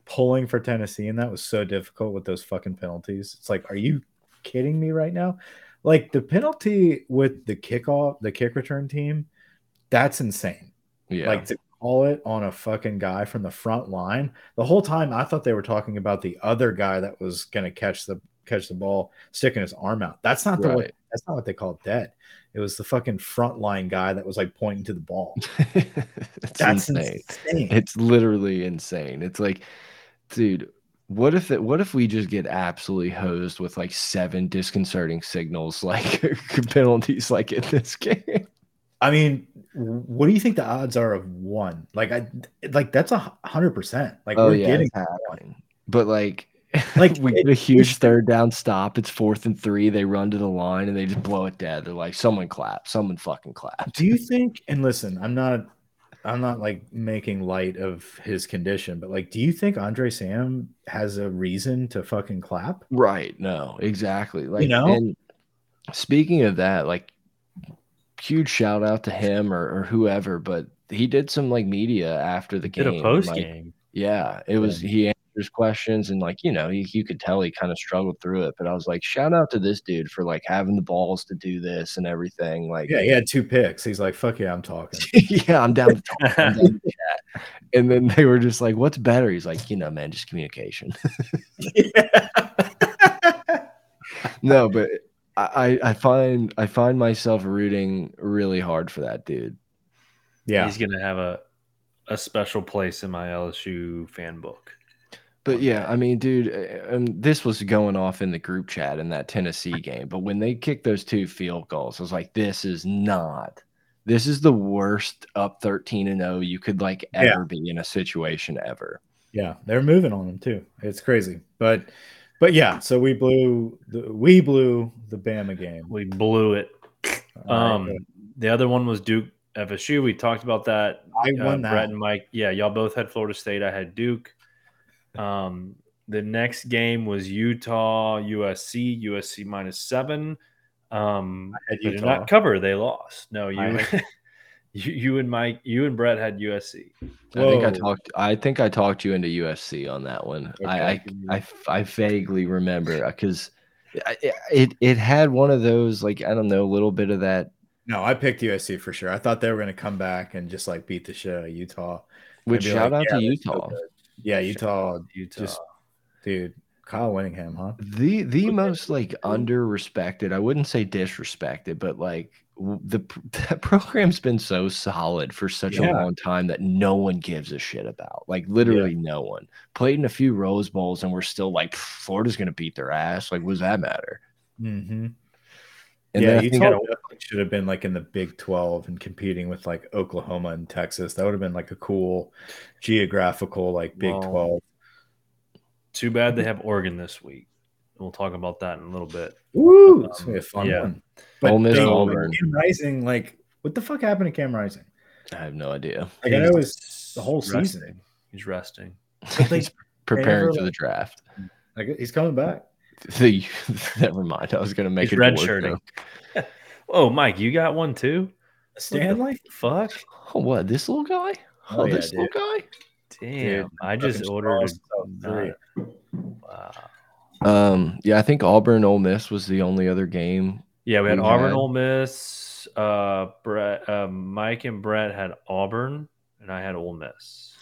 [SPEAKER 2] pulling for Tennessee and that was so difficult with those fucking penalties. It's like, are you kidding me right now? Like the penalty with the kickoff, the kick return team that's insane. Yeah. Like to call it on a fucking guy from the front line. The whole time I thought they were talking about the other guy that was going to catch the catch the ball, sticking his arm out. That's not the right. way, that's not what they call dead. It was the fucking front line guy that was like pointing to the ball.
[SPEAKER 1] that's insane. insane. It's literally insane. It's like, dude, what if it what if we just get absolutely hosed with like seven disconcerting signals like penalties like in this game?
[SPEAKER 2] I mean, what do you think the odds are of one? Like I like that's a hundred percent. Like oh, we're yeah, getting
[SPEAKER 1] happening. But like like we get a huge third down stop. It's fourth and three. They run to the line and they just blow it dead. They're like, someone clap, someone fucking clap.
[SPEAKER 2] Do you think? And listen, I'm not, I'm not like making light of his condition, but like, do you think Andre Sam has a reason to fucking clap?
[SPEAKER 1] Right. No. Exactly. Like, you know. Speaking of that, like huge shout out to him or, or whoever, but he did some like media after the game.
[SPEAKER 3] Did a post game.
[SPEAKER 1] Like, yeah, it was he answers questions and like you know he, you could tell he kind of struggled through it. But I was like, shout out to this dude for like having the balls to do this and everything. Like,
[SPEAKER 2] yeah, he had two picks. He's like, fuck yeah, I'm talking.
[SPEAKER 1] yeah, I'm down to talk. I'm down to chat. And then they were just like, what's better? He's like, you know, man, just communication. no, but I, I find I find myself rooting really hard for that dude.
[SPEAKER 3] Yeah, he's gonna have a a special place in my LSU fan book.
[SPEAKER 1] But yeah, I mean, dude, and this was going off in the group chat in that Tennessee game. But when they kicked those two field goals, I was like, this is not. This is the worst up 13 and 0 you could like ever yeah. be in a situation ever.
[SPEAKER 2] Yeah, they're moving on them too. It's crazy. But but yeah, so we blew the we blew the Bama game.
[SPEAKER 3] We blew it. Um, right, the other one was Duke FSU. We talked about that.
[SPEAKER 2] I uh, won that.
[SPEAKER 3] Brett and Mike. Yeah, y'all both had Florida State. I had Duke. Um, the next game was Utah USC. USC minus seven. Um, I did not cover. They lost. No, you. You, you and Mike, you and Brett had USC.
[SPEAKER 1] I think I talked. I think I talked you into USC on that one. Okay. I, I, I I vaguely remember because it, it it had one of those like I don't know a little bit of that.
[SPEAKER 2] No, I picked USC for sure. I thought they were going to come back and just like beat the shit out of Utah.
[SPEAKER 1] Which shout like, out yeah, to Utah.
[SPEAKER 2] So yeah, Utah, Utah, just dude. Kyle Whittingham, huh?
[SPEAKER 1] The the most like under respected. I wouldn't say disrespected, but like the that program's been so solid for such yeah. a long time that no one gives a shit about. Like literally yeah. no one. Played in a few Rose Bowls and we're still like Florida's going to beat their ass. Like what does that matter?
[SPEAKER 2] Mm-hmm.
[SPEAKER 1] And
[SPEAKER 2] yeah,
[SPEAKER 1] then I
[SPEAKER 2] Utah
[SPEAKER 1] think
[SPEAKER 2] definitely should have been like in the Big Twelve and competing with like Oklahoma and Texas. That would have been like a cool geographical like Big
[SPEAKER 3] Well,
[SPEAKER 2] Twelve.
[SPEAKER 3] Too bad they have Oregon this week. We'll talk about that in a little bit.
[SPEAKER 2] Woo! It's gonna be a fun
[SPEAKER 3] yeah.
[SPEAKER 2] one.
[SPEAKER 1] Ole Miss,
[SPEAKER 2] they-
[SPEAKER 1] Auburn.
[SPEAKER 2] Cam Rising, like, what the fuck happened to Cam Rising?
[SPEAKER 1] I have no idea.
[SPEAKER 2] Like, I know it was the whole season.
[SPEAKER 3] He's resting.
[SPEAKER 1] He's preparing
[SPEAKER 2] never,
[SPEAKER 1] for the draft.
[SPEAKER 2] Like, he's coming back.
[SPEAKER 1] The, never mind. I was going to make
[SPEAKER 3] He's
[SPEAKER 1] a
[SPEAKER 3] red shirting. Oh, Mike, you got one too?
[SPEAKER 2] Stanley?
[SPEAKER 3] Fuck.
[SPEAKER 1] Oh, what? This little guy?
[SPEAKER 2] Oh,
[SPEAKER 1] Oh,
[SPEAKER 2] yeah,
[SPEAKER 1] this little
[SPEAKER 2] dude.
[SPEAKER 1] guy?
[SPEAKER 3] Damn.
[SPEAKER 2] Dude,
[SPEAKER 3] I just ordered a
[SPEAKER 2] three.
[SPEAKER 3] wow.
[SPEAKER 1] Um, yeah, I think Auburn Ole Miss was the only other game.
[SPEAKER 3] Yeah, we had
[SPEAKER 1] We
[SPEAKER 3] Auburn,
[SPEAKER 1] had-
[SPEAKER 3] Ole Miss. Uh, Brett, uh, Mike and Brett had Auburn, and I had Ole Miss.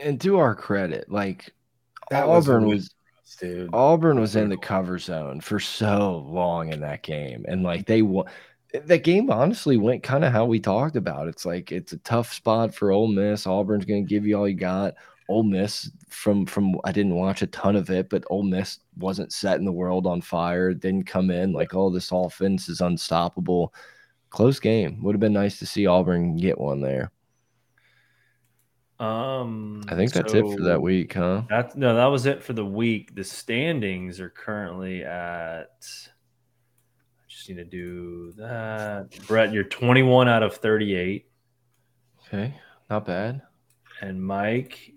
[SPEAKER 1] And to our credit, like
[SPEAKER 2] That
[SPEAKER 1] Auburn
[SPEAKER 2] win
[SPEAKER 1] was
[SPEAKER 2] Dude.
[SPEAKER 1] Auburn was in the cover zone for so long in that game, and like they won. That game honestly went kind of how we talked about. It's like it's a tough spot for Ole Miss. Auburn's going to give you all you got. Ole Miss, from from I didn't watch a ton of it, but Ole Miss wasn't setting the world on fire. Didn't come in like, oh, this offense is unstoppable. Close game. Would have been nice to see Auburn get one there.
[SPEAKER 3] Um,
[SPEAKER 1] I think that's it for that week, huh?
[SPEAKER 3] That's no, that was it for the week. The standings are currently at. I just need to do that. Brett, you're 21 out of 38,
[SPEAKER 1] Okay, not bad.
[SPEAKER 3] and Mike,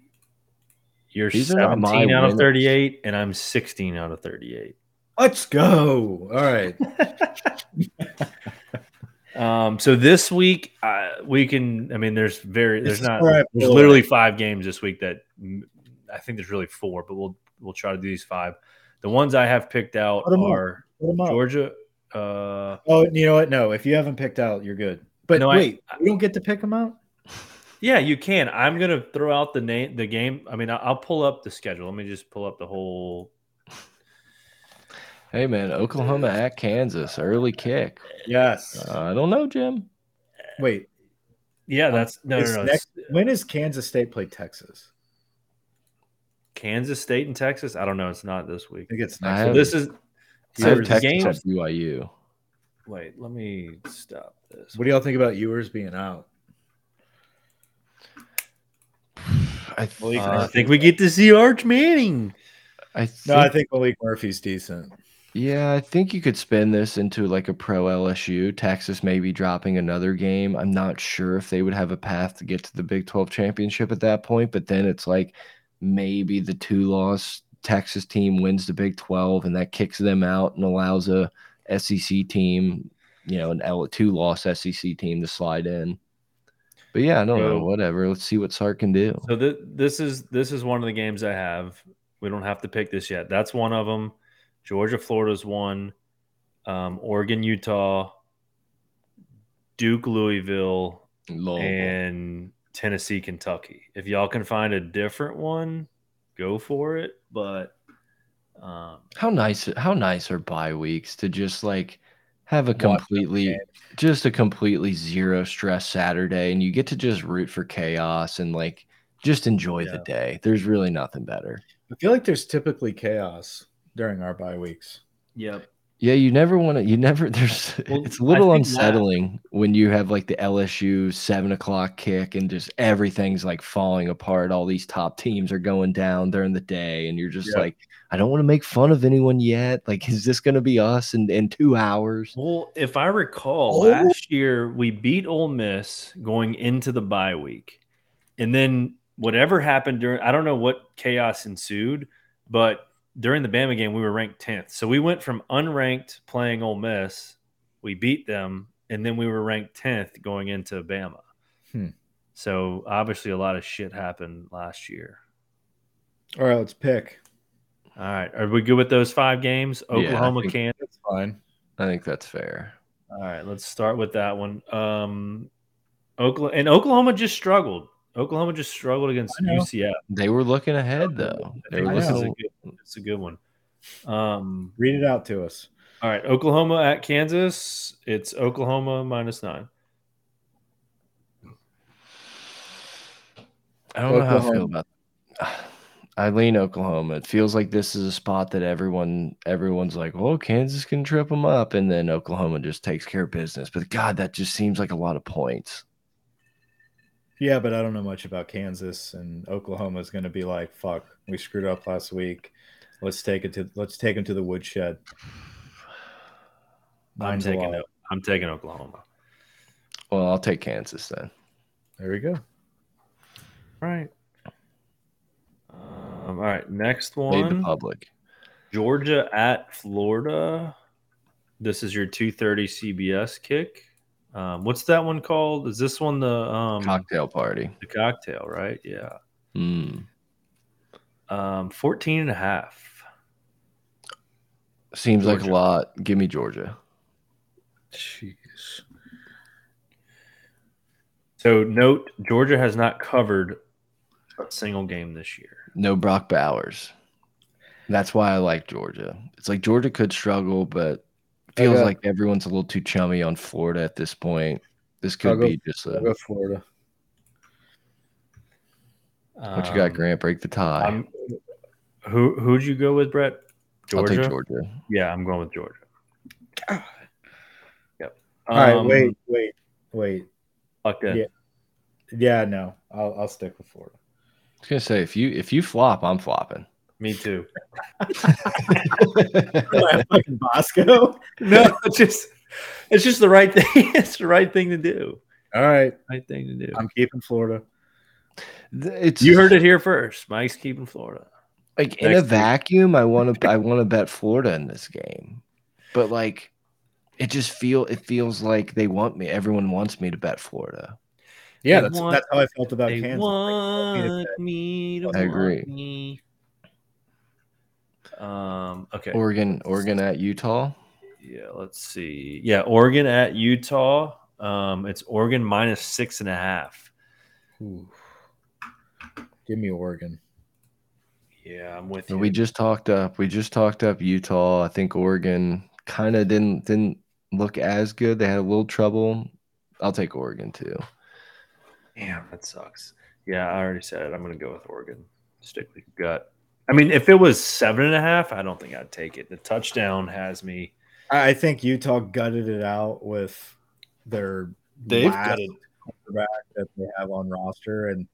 [SPEAKER 3] you're
[SPEAKER 1] These are not my
[SPEAKER 3] 17 out of
[SPEAKER 1] winners.
[SPEAKER 3] 38, and I'm 16 out of 38.
[SPEAKER 2] Let's go. All right.
[SPEAKER 3] Um, so this week, uh, we can. I mean, there's very, there's
[SPEAKER 2] is
[SPEAKER 3] not.
[SPEAKER 2] I
[SPEAKER 3] There's
[SPEAKER 2] feel
[SPEAKER 3] literally five games this week that I think there's really four, but we'll we'll try to do these five. The ones I have picked out
[SPEAKER 2] Put 'em up.
[SPEAKER 3] are
[SPEAKER 2] Put 'em up.
[SPEAKER 3] Georgia. Uh,
[SPEAKER 2] Oh, you know what? No, if you haven't picked out, you're good. But
[SPEAKER 3] No, I-
[SPEAKER 2] wait, we don't get to pick them out?
[SPEAKER 3] Yeah, you can. I'm gonna throw out the name, the game. I mean, I- I'll pull up the schedule. Let me just pull up the whole.
[SPEAKER 1] Hey man, Oklahoma at Kansas, early kick.
[SPEAKER 2] Yes.
[SPEAKER 1] Uh, I don't know, Jim.
[SPEAKER 2] wait.
[SPEAKER 3] Yeah, that's no, no, no.
[SPEAKER 2] next, when is Kansas State play Texas?
[SPEAKER 3] Kansas State and Texas. I don't know. It's not this week.
[SPEAKER 2] I think it's
[SPEAKER 1] I
[SPEAKER 2] next.
[SPEAKER 1] have-
[SPEAKER 3] So this is.
[SPEAKER 1] I
[SPEAKER 3] So
[SPEAKER 1] have
[SPEAKER 3] the
[SPEAKER 1] Texas
[SPEAKER 3] games.
[SPEAKER 1] at BYU.
[SPEAKER 3] Wait, let me stop this.
[SPEAKER 2] What do y'all think about Ewers being out?
[SPEAKER 1] I, th-
[SPEAKER 3] Uh, I think we get to see Arch Manning.
[SPEAKER 1] I think,
[SPEAKER 2] No, I think Maalik Murphy's decent.
[SPEAKER 1] yeah, I think you could spin this into like a pro LSU. Texas maybe dropping another game. I'm not sure if they would have a path to get to the Big 12 championship at that point, but then it's like maybe the two loss Texas team wins the Big 12 and that kicks them out and allows a SEC team, you know, an L two loss SEC team to slide in. But yeah, I don't know. Whatever. Let's see what Sark can do.
[SPEAKER 3] So th- this is this is one of the games I have. We don't have to pick this yet. That's one of them. Georgia, Florida's one. Um, Oregon, Utah, Duke, Louisville, and Tennessee, Kentucky. If y'all can find a different one, go for it. But um,
[SPEAKER 1] How nice how nice are bye weeks to just like have a completely just a completely zero stress Saturday and you get to just root for chaos and like just enjoy the day. There's really nothing better.
[SPEAKER 2] I feel like there's typically chaos during our bye weeks.
[SPEAKER 3] yep.
[SPEAKER 1] Yeah, you never want to. You never. There's.
[SPEAKER 3] Well,
[SPEAKER 1] it's a little
[SPEAKER 3] think that-
[SPEAKER 1] unsettling when you have like the LSU seven o'clock kick and just everything's like falling apart. All these top teams are going down during the day, and you're just
[SPEAKER 2] Yeah.
[SPEAKER 1] like, I don't want to make fun of anyone yet. Like, is this going to be us in in two hours?
[SPEAKER 3] Well, if I recall,
[SPEAKER 2] Oh.
[SPEAKER 3] last year we beat Ole Miss going into the bye week, and then whatever happened during I don't know what chaos ensued, but during the Bama game we were ranked tenth, so we went from unranked playing Ole Miss, we beat them, and then we were ranked tenth going into Bama.
[SPEAKER 2] Hmm.
[SPEAKER 3] So obviously a lot of shit happened last year.
[SPEAKER 2] All right, let's pick.
[SPEAKER 3] All right, are we good with those five games? Oklahoma,
[SPEAKER 1] think-
[SPEAKER 3] Kansas.
[SPEAKER 2] That's fine.
[SPEAKER 1] I think that's fair.
[SPEAKER 3] All right, let's start with that one. Um, Oklahoma and Oklahoma just struggled. Oklahoma just struggled against UCF.
[SPEAKER 1] They were looking ahead though. They were
[SPEAKER 3] think this is a
[SPEAKER 1] looking.
[SPEAKER 3] Good. It's a good one. Um,
[SPEAKER 2] Read it out to us.
[SPEAKER 3] all right, Oklahoma at Kansas. It's Oklahoma minus nine.
[SPEAKER 1] I don't know how I feel
[SPEAKER 2] Oklahoma.
[SPEAKER 1] about. I lean Oklahoma. It feels like this is a spot that everyone everyone's like, "Well, Kansas can trip them up," and then Oklahoma just takes care of business. But God, that just seems like a lot of points.
[SPEAKER 2] Yeah, but I don't know much about Kansas and Oklahoma is going to be like, "Fuck, we screwed up last week. Let's take it to let's take them to the woodshed."
[SPEAKER 3] I'm
[SPEAKER 2] Mine's
[SPEAKER 3] taking
[SPEAKER 2] lot.
[SPEAKER 3] it. I'm taking Oklahoma.
[SPEAKER 1] Well, I'll take Kansas then.
[SPEAKER 2] There we go.
[SPEAKER 3] All right. Um, all right. Next
[SPEAKER 1] Made the
[SPEAKER 3] one.
[SPEAKER 1] public.
[SPEAKER 3] Georgia at Florida. This is your 2:30 CBS kick. Um, what's that one called? Is this one the um,
[SPEAKER 1] Cocktail party.
[SPEAKER 3] the cocktail, right? Yeah.
[SPEAKER 1] Mm.
[SPEAKER 3] Um, 14 and a half.
[SPEAKER 1] Seems like a lot. Give me Georgia.
[SPEAKER 2] Jeez.
[SPEAKER 3] So note Georgia has not covered a single game this year.
[SPEAKER 1] No Brock Bowers. That's why I like Georgia. It's like Georgia could struggle, but feels
[SPEAKER 2] got-
[SPEAKER 1] like everyone's a little too chummy on Florida at this point. This could
[SPEAKER 2] go-
[SPEAKER 1] be just a
[SPEAKER 2] go Florida.
[SPEAKER 1] what you got,
[SPEAKER 3] Um,
[SPEAKER 1] Grant. Break the tie.
[SPEAKER 3] Who who'd you go with, Brett?
[SPEAKER 1] I'll
[SPEAKER 3] Georgia.
[SPEAKER 1] take Georgia.
[SPEAKER 3] Yeah, I'm going with Georgia. Yep.
[SPEAKER 2] All right,
[SPEAKER 3] Um,
[SPEAKER 2] wait, wait, wait.
[SPEAKER 3] Fuck that.
[SPEAKER 2] Yeah. Yeah, no, I'll I'll stick with Florida.
[SPEAKER 1] I was gonna say if you if you flop, I'm flopping.
[SPEAKER 3] Me too.
[SPEAKER 2] fucking Bosco.
[SPEAKER 3] No, it's just it's just the right thing. It's the right thing to do.
[SPEAKER 2] All right,
[SPEAKER 3] Right thing to do.
[SPEAKER 2] I'm keeping Florida.
[SPEAKER 1] it's
[SPEAKER 3] you heard it here first. Mike's keeping Florida.
[SPEAKER 1] Like in a
[SPEAKER 3] week.
[SPEAKER 1] vacuum. I want to I want to bet Florida in this game, but like it just feel it feels like they want me. Everyone wants me to bet Florida.
[SPEAKER 2] Yeah,
[SPEAKER 3] They
[SPEAKER 2] that's
[SPEAKER 3] want-
[SPEAKER 2] that's how I felt about
[SPEAKER 3] They
[SPEAKER 2] Kansas.
[SPEAKER 3] want me to
[SPEAKER 1] I agree.
[SPEAKER 3] want me. Um. Okay.
[SPEAKER 1] Oregon, Oregon at Utah.
[SPEAKER 3] Yeah, let's see. Yeah, Oregon at Utah. Um, it's Oregon minus six and a half.
[SPEAKER 2] Ooh. Give me Oregon.
[SPEAKER 3] Yeah, I'm with you.
[SPEAKER 1] we just talked up. We just talked up Utah. I think Oregon kind of didn't didn't look as good. They had a little trouble. I'll take Oregon too.
[SPEAKER 3] Damn, that sucks. Yeah, I already said it. I'm gonna go with Oregon. Stick with your gut. I mean, if it was seven and a half, I don't think I'd take it. The touchdown has me.
[SPEAKER 2] I I think Utah gutted it out with their
[SPEAKER 3] They've
[SPEAKER 2] last
[SPEAKER 3] gutted-
[SPEAKER 2] quarterback that they have on roster, and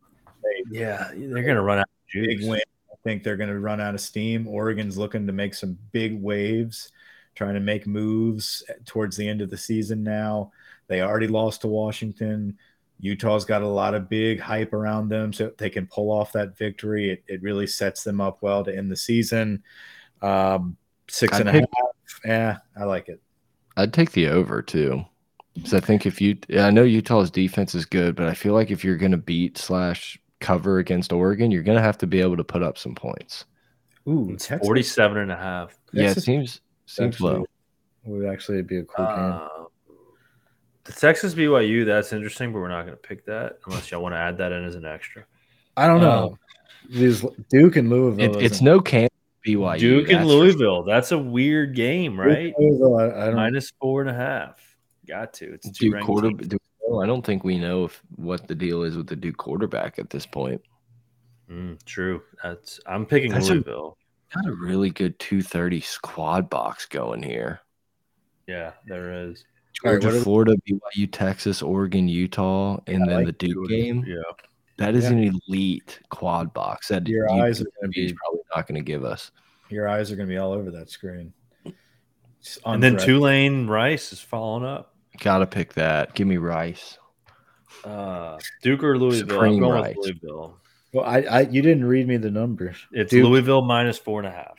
[SPEAKER 2] they
[SPEAKER 3] Yeah, they're gonna run out of
[SPEAKER 2] big
[SPEAKER 3] juice.
[SPEAKER 2] win. Think they're going to run out of steam. Oregon's looking to make some big waves, trying to make moves towards the end of the season now. They already lost to Washington. Utah's got a lot of big hype around them, so if they can pull off that victory. It, it really sets them up well to end the season. Um, six
[SPEAKER 1] I'd
[SPEAKER 2] and a half. Yeah, I like it.
[SPEAKER 1] I'd take the over too. Because I think if you, I know Utah's defense is good, but I feel like if you're going to beat slash cover against Oregon, you're going to have to be able to put up some points.
[SPEAKER 2] Ooh,
[SPEAKER 3] It's
[SPEAKER 2] Texas,
[SPEAKER 3] 47 and a half.
[SPEAKER 1] yeah, it seems seems
[SPEAKER 2] actually
[SPEAKER 1] low.
[SPEAKER 2] Would actually be a cool game.
[SPEAKER 3] Uh, the Texas BYU, that's interesting, but we're not going to pick that unless y'all want to add that in as an extra.
[SPEAKER 2] I don't know. These Duke and Louisville.
[SPEAKER 1] It, it's
[SPEAKER 2] isn't-
[SPEAKER 1] no Kansas BYU.
[SPEAKER 3] Duke and
[SPEAKER 1] that's for
[SPEAKER 3] Louisville. That's a weird game, right?
[SPEAKER 2] and I, I don't.
[SPEAKER 3] Minus four and a half. Got to. It's two
[SPEAKER 1] Duke quarter.
[SPEAKER 3] teams.
[SPEAKER 1] Duke, I don't think we know if what the deal is with the Duke quarterback at this point.
[SPEAKER 3] Mm, true. That's. I'm picking
[SPEAKER 1] That's a-
[SPEAKER 3] Louisville.
[SPEAKER 1] Got a really good 230 squad box going here.
[SPEAKER 3] Yeah, there is.
[SPEAKER 2] All right,
[SPEAKER 1] Georgia,
[SPEAKER 2] what are-
[SPEAKER 1] Florida, BYU, Texas, Oregon, Utah, and
[SPEAKER 2] I
[SPEAKER 1] then
[SPEAKER 2] like
[SPEAKER 1] the Duke
[SPEAKER 3] Georgia.
[SPEAKER 1] game.
[SPEAKER 3] Yeah.
[SPEAKER 1] That is
[SPEAKER 2] Yeah.
[SPEAKER 1] an elite quad box. That
[SPEAKER 2] Your
[SPEAKER 1] you-
[SPEAKER 2] eyes are gonna be-
[SPEAKER 1] probably not going to give us.
[SPEAKER 2] Your eyes are going to be all over that screen.
[SPEAKER 3] And then Tulane Rice is following up.
[SPEAKER 1] Got to pick that. Give me Rice.
[SPEAKER 3] Uh, Duke or Louisville?
[SPEAKER 1] Supreme
[SPEAKER 3] I'm going
[SPEAKER 1] Rice.
[SPEAKER 3] with Louisville.
[SPEAKER 2] Well, I, I you didn't read me the numbers.
[SPEAKER 3] It's
[SPEAKER 2] Duke-
[SPEAKER 3] Louisville minus four and a half.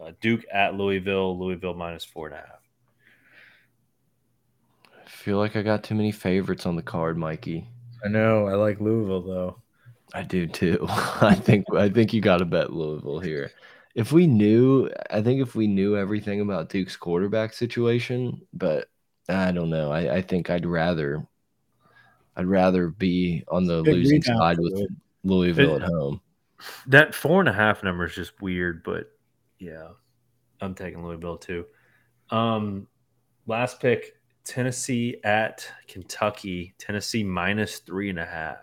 [SPEAKER 3] Uh, Duke at Louisville. Louisville minus four and a half.
[SPEAKER 1] I feel like I got too many favorites on the card, Mikey.
[SPEAKER 2] I know. I like Louisville though.
[SPEAKER 1] I do too. I think I think you got to bet Louisville here. If we knew, I think if we knew everything about Duke's quarterback situation, but I don't know. I, I think I'd rather, I'd rather be on the
[SPEAKER 2] Big
[SPEAKER 1] losing side with
[SPEAKER 2] Louisville.
[SPEAKER 1] Louisville
[SPEAKER 3] It-
[SPEAKER 1] at home.
[SPEAKER 3] That four and a half number is just weird, but yeah, I'm taking Louisville too. Um, last pick: Tennessee at Kentucky. Tennessee minus three and a half.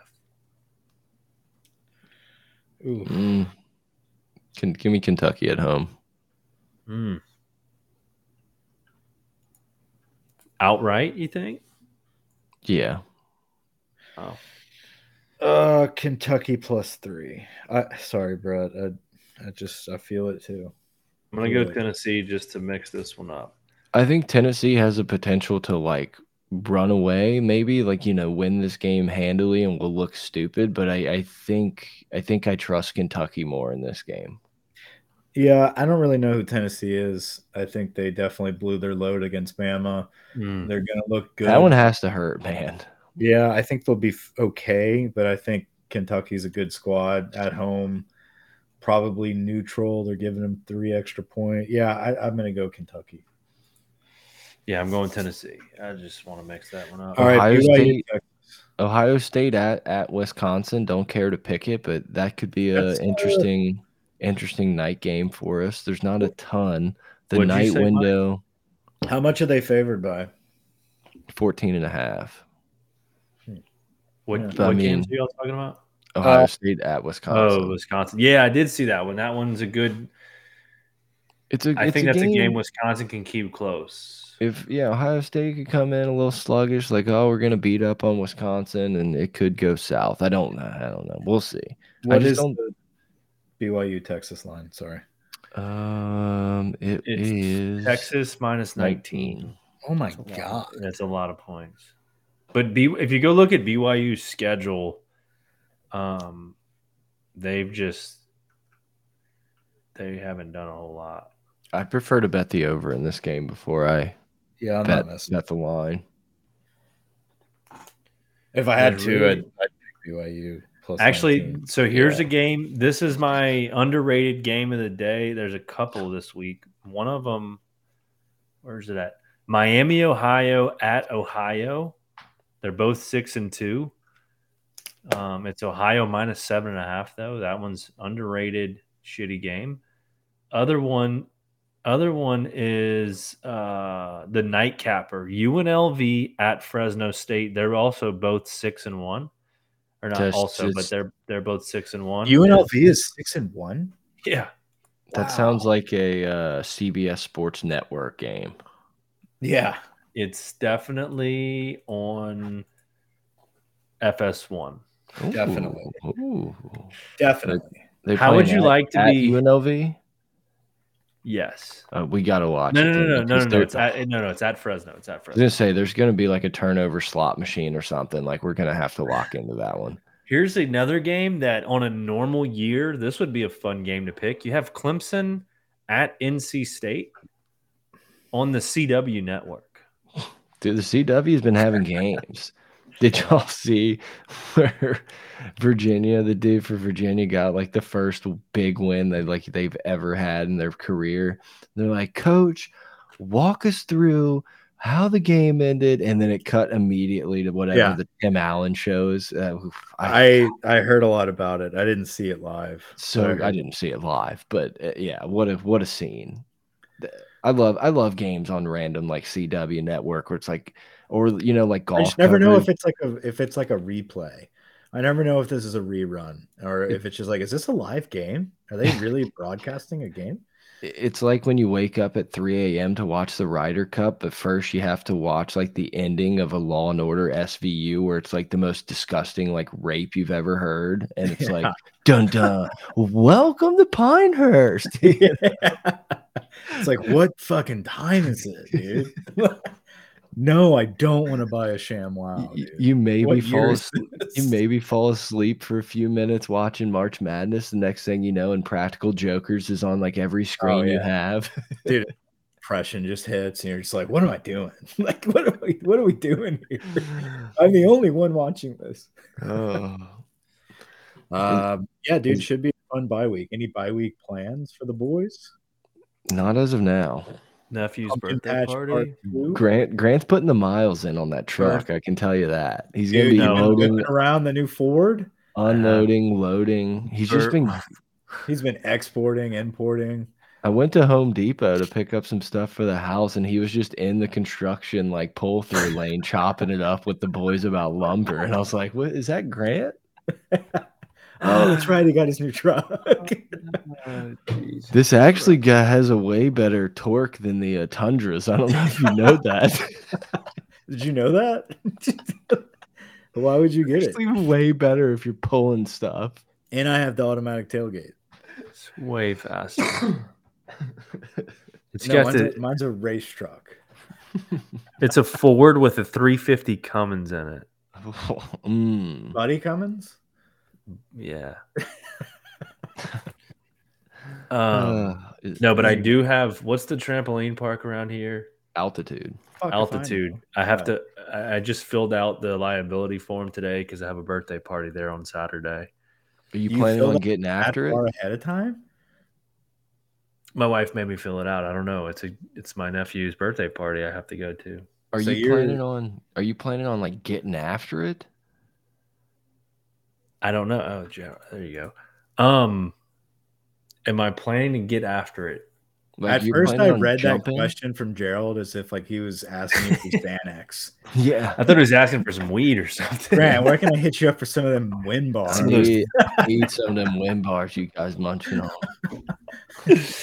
[SPEAKER 2] Ooh.
[SPEAKER 1] Mm, Can give me Kentucky at home.
[SPEAKER 3] Hmm. Outright, you think?
[SPEAKER 1] Yeah.
[SPEAKER 3] Oh,
[SPEAKER 2] Uh, Kentucky plus three. I sorry, Brett. I, I just I feel it too.
[SPEAKER 3] I'm gonna go
[SPEAKER 2] Really?
[SPEAKER 3] Tennessee just to mix this one up.
[SPEAKER 1] I think Tennessee has a potential to like run away, maybe like you know win this game handily and we'll look stupid. But I, I think I think I trust Kentucky more in this game.
[SPEAKER 2] Yeah, I don't really know who Tennessee is. I think they definitely blew their load against Bama.
[SPEAKER 3] Hmm.
[SPEAKER 2] They're gonna look good.
[SPEAKER 1] That one has to hurt, man.
[SPEAKER 2] Yeah, I think they'll be okay, but I think Kentucky's a good squad at home. Probably neutral. They're giving them three extra point. Yeah, I, I'm gonna go Kentucky.
[SPEAKER 3] Yeah, I'm going Tennessee. I just want to mix that one up.
[SPEAKER 2] All right,
[SPEAKER 1] Ohio State- Ohio State at at Wisconsin. Don't care to pick it, but that could be a
[SPEAKER 2] That's, uh,
[SPEAKER 1] interesting interesting night game for us. There's not a ton. The
[SPEAKER 3] What'd
[SPEAKER 1] night
[SPEAKER 3] say, Mike?
[SPEAKER 1] window
[SPEAKER 2] How much are they favored by?
[SPEAKER 1] 14 and a half.
[SPEAKER 3] What,
[SPEAKER 2] Yeah.
[SPEAKER 3] what
[SPEAKER 1] I mean-
[SPEAKER 3] games are y'all talking about?
[SPEAKER 1] Ohio
[SPEAKER 2] Uh,
[SPEAKER 1] State at Wisconsin.
[SPEAKER 3] Oh, Wisconsin. Yeah, I did see that one. That one's a good.
[SPEAKER 1] it's a
[SPEAKER 3] I
[SPEAKER 1] it's
[SPEAKER 3] think
[SPEAKER 1] a
[SPEAKER 3] that's
[SPEAKER 1] game,
[SPEAKER 3] a game Wisconsin can keep close.
[SPEAKER 1] if yeah, Ohio State could come in a little sluggish, like oh, we're gonna beat up on Wisconsin, and it could go south. I don't know. I don't know. We'll see.
[SPEAKER 2] What
[SPEAKER 1] just
[SPEAKER 2] is
[SPEAKER 1] don't-
[SPEAKER 2] the BYU Texas line? Sorry.
[SPEAKER 1] Um, it
[SPEAKER 3] It's
[SPEAKER 1] is
[SPEAKER 3] Texas minus 19.
[SPEAKER 1] 19.
[SPEAKER 2] Oh my
[SPEAKER 3] That's
[SPEAKER 2] god.
[SPEAKER 3] lot. That's a lot of points. But B, if you go look at BYU's schedule, um, they've just they haven't done a whole lot.
[SPEAKER 1] I prefer to bet the over in this game before I
[SPEAKER 2] Yeah, I'm
[SPEAKER 1] bet,
[SPEAKER 2] not messing.
[SPEAKER 1] bet the line.
[SPEAKER 2] If I had
[SPEAKER 3] There's
[SPEAKER 2] to,
[SPEAKER 3] really-
[SPEAKER 2] I'd, I'd pick BYU plus.
[SPEAKER 3] Actually,
[SPEAKER 2] 19.
[SPEAKER 3] so here's
[SPEAKER 2] Yeah.
[SPEAKER 3] a game. This is my underrated game of the day. There's a couple this week. One of them, where's it at? Miami, Ohio at Ohio. They're both six and two. Um, it's Ohio minus seven and a half though. That one's underrated, shitty game. Other one, other one is uh, the nightcapper UNLV at Fresno State. They're also both six and one, or not
[SPEAKER 1] Just-
[SPEAKER 3] also, but they're they're both six and one.
[SPEAKER 2] UNLV is six and one.
[SPEAKER 3] yeah,
[SPEAKER 1] That sounds like a uh, CBS Sports Network game.
[SPEAKER 2] Yeah,
[SPEAKER 3] it's definitely on FS1.
[SPEAKER 2] Definitely.
[SPEAKER 1] Ooh, ooh.
[SPEAKER 2] definitely.
[SPEAKER 1] They
[SPEAKER 3] How would you
[SPEAKER 1] at-
[SPEAKER 3] like to be-
[SPEAKER 1] UNLV?
[SPEAKER 3] Yes.
[SPEAKER 1] Uh, we gotta watch.
[SPEAKER 3] No, no, no, no, no, no, no. It's at, no, no. It's at Fresno. It's at
[SPEAKER 1] I was
[SPEAKER 3] Fresno.
[SPEAKER 1] gonna say there's gonna be like a turnover slot machine or something. Like we're gonna have to lock into that one.
[SPEAKER 3] Here's another game that on a normal year, this would be a fun game to pick. You have Clemson at NC State on the CW network.
[SPEAKER 1] Dude, the CW has been having games. Did y'all see where Virginia, the dude for Virginia, got like the first big win they like they've ever had in their career? They're like, Coach, walk us through how the game ended, and then it cut immediately to whatever
[SPEAKER 2] Yeah.
[SPEAKER 1] the Tim Allen shows. Uh, oof,
[SPEAKER 2] I I heard a lot about it. I didn't see it live.
[SPEAKER 1] so
[SPEAKER 2] but
[SPEAKER 1] I didn't see it live, but uh, yeah, what a what a scene! I love I love games on random like CW network where it's like, or you know, like golf.
[SPEAKER 2] I just never know if it's like a if it's like a replay. I never know if this is a rerun or if it's just like, is this a live game? Are they really broadcasting a game?
[SPEAKER 1] It's like when you wake up at 3 a.m. to watch the Ryder Cup, but first you have to watch like the ending of a Law and Order SVU where it's like the most disgusting like rape you've ever heard. And it's like,
[SPEAKER 2] Yeah.
[SPEAKER 1] dun dun, welcome to Pinehurst.
[SPEAKER 2] it's like, what fucking time is it, dude? No, I don't want to buy a sham wow.
[SPEAKER 1] you, you maybe fall asleep. You maybe fall asleep for a few minutes watching March Madness. The next thing you know, Impractical Jokers is on like every screen you
[SPEAKER 2] Oh, yeah.
[SPEAKER 1] have.
[SPEAKER 2] Dude, depression just hits, and you're just like, what am I doing? like, what are we what are we doing here? I'm the only one watching this.
[SPEAKER 1] oh.
[SPEAKER 2] Um, yeah, dude, should be a fun bye week. Any bye week plans for the boys?
[SPEAKER 1] Not as of now.
[SPEAKER 3] Nephew's
[SPEAKER 2] Pumpkin
[SPEAKER 3] birthday
[SPEAKER 2] Patch
[SPEAKER 3] party.
[SPEAKER 2] Part Two?
[SPEAKER 1] Grant Grant's putting the miles in on that
[SPEAKER 2] Sure.
[SPEAKER 1] truck. I can tell you that. He's gonna
[SPEAKER 2] Dude,
[SPEAKER 1] be
[SPEAKER 3] no.
[SPEAKER 2] been
[SPEAKER 1] loading,
[SPEAKER 2] around the new Ford.
[SPEAKER 1] unloading, loading. He's just been.
[SPEAKER 2] He's been exporting, importing.
[SPEAKER 1] I went to Home Depot to pick up some stuff for the house, and he was just in the construction like pull through lane, chopping it up with the boys about lumber. And I was like, "What is that, Grant?"
[SPEAKER 2] Oh, that's right. He got his new truck.
[SPEAKER 3] Oh,
[SPEAKER 1] This actually got, has a way better torque than the uh, Tundras. I don't know if you know that.
[SPEAKER 2] Did you know that? Why would you get it?
[SPEAKER 1] Actually, way better if you're pulling stuff.
[SPEAKER 2] And I have the automatic tailgate.
[SPEAKER 3] It's way faster. It's
[SPEAKER 2] No,
[SPEAKER 3] got
[SPEAKER 2] mine's,
[SPEAKER 3] the,
[SPEAKER 2] a, mine's a race truck.
[SPEAKER 3] it's a Ford with a 350 Cummins in it.
[SPEAKER 1] Mm.
[SPEAKER 2] Buddy Cummins?
[SPEAKER 3] Yeah. um,
[SPEAKER 1] Uh, is-
[SPEAKER 3] no, but I do have. What's the trampoline park around here?
[SPEAKER 1] altitude.
[SPEAKER 2] Fuck if I
[SPEAKER 3] Altitude. I have
[SPEAKER 2] Yeah.
[SPEAKER 3] to. I I just filled out the liability form today because I have a birthday party there on Saturday.
[SPEAKER 1] Are you,
[SPEAKER 2] You
[SPEAKER 1] planning on getting after it?
[SPEAKER 2] ahead of time?
[SPEAKER 3] My wife made me fill it out. I don't know. It's a. It's my nephew's birthday party. I have to go to.
[SPEAKER 1] Are
[SPEAKER 2] So
[SPEAKER 1] you planning on? Are you planning on like getting after it?
[SPEAKER 3] I don't know. Oh, Joe, there you go. Um, am I planning to get after it?
[SPEAKER 1] Like
[SPEAKER 2] At first, I read
[SPEAKER 1] jumping?
[SPEAKER 2] that question from Gerald as if like he was asking if he's Xanax.
[SPEAKER 1] Yeah,
[SPEAKER 3] I thought he was asking for some weed or something.
[SPEAKER 2] Grant, where can I hit you up for some of them win bars?
[SPEAKER 3] Some of
[SPEAKER 1] eat, eat some of them wind bars you guys munching on.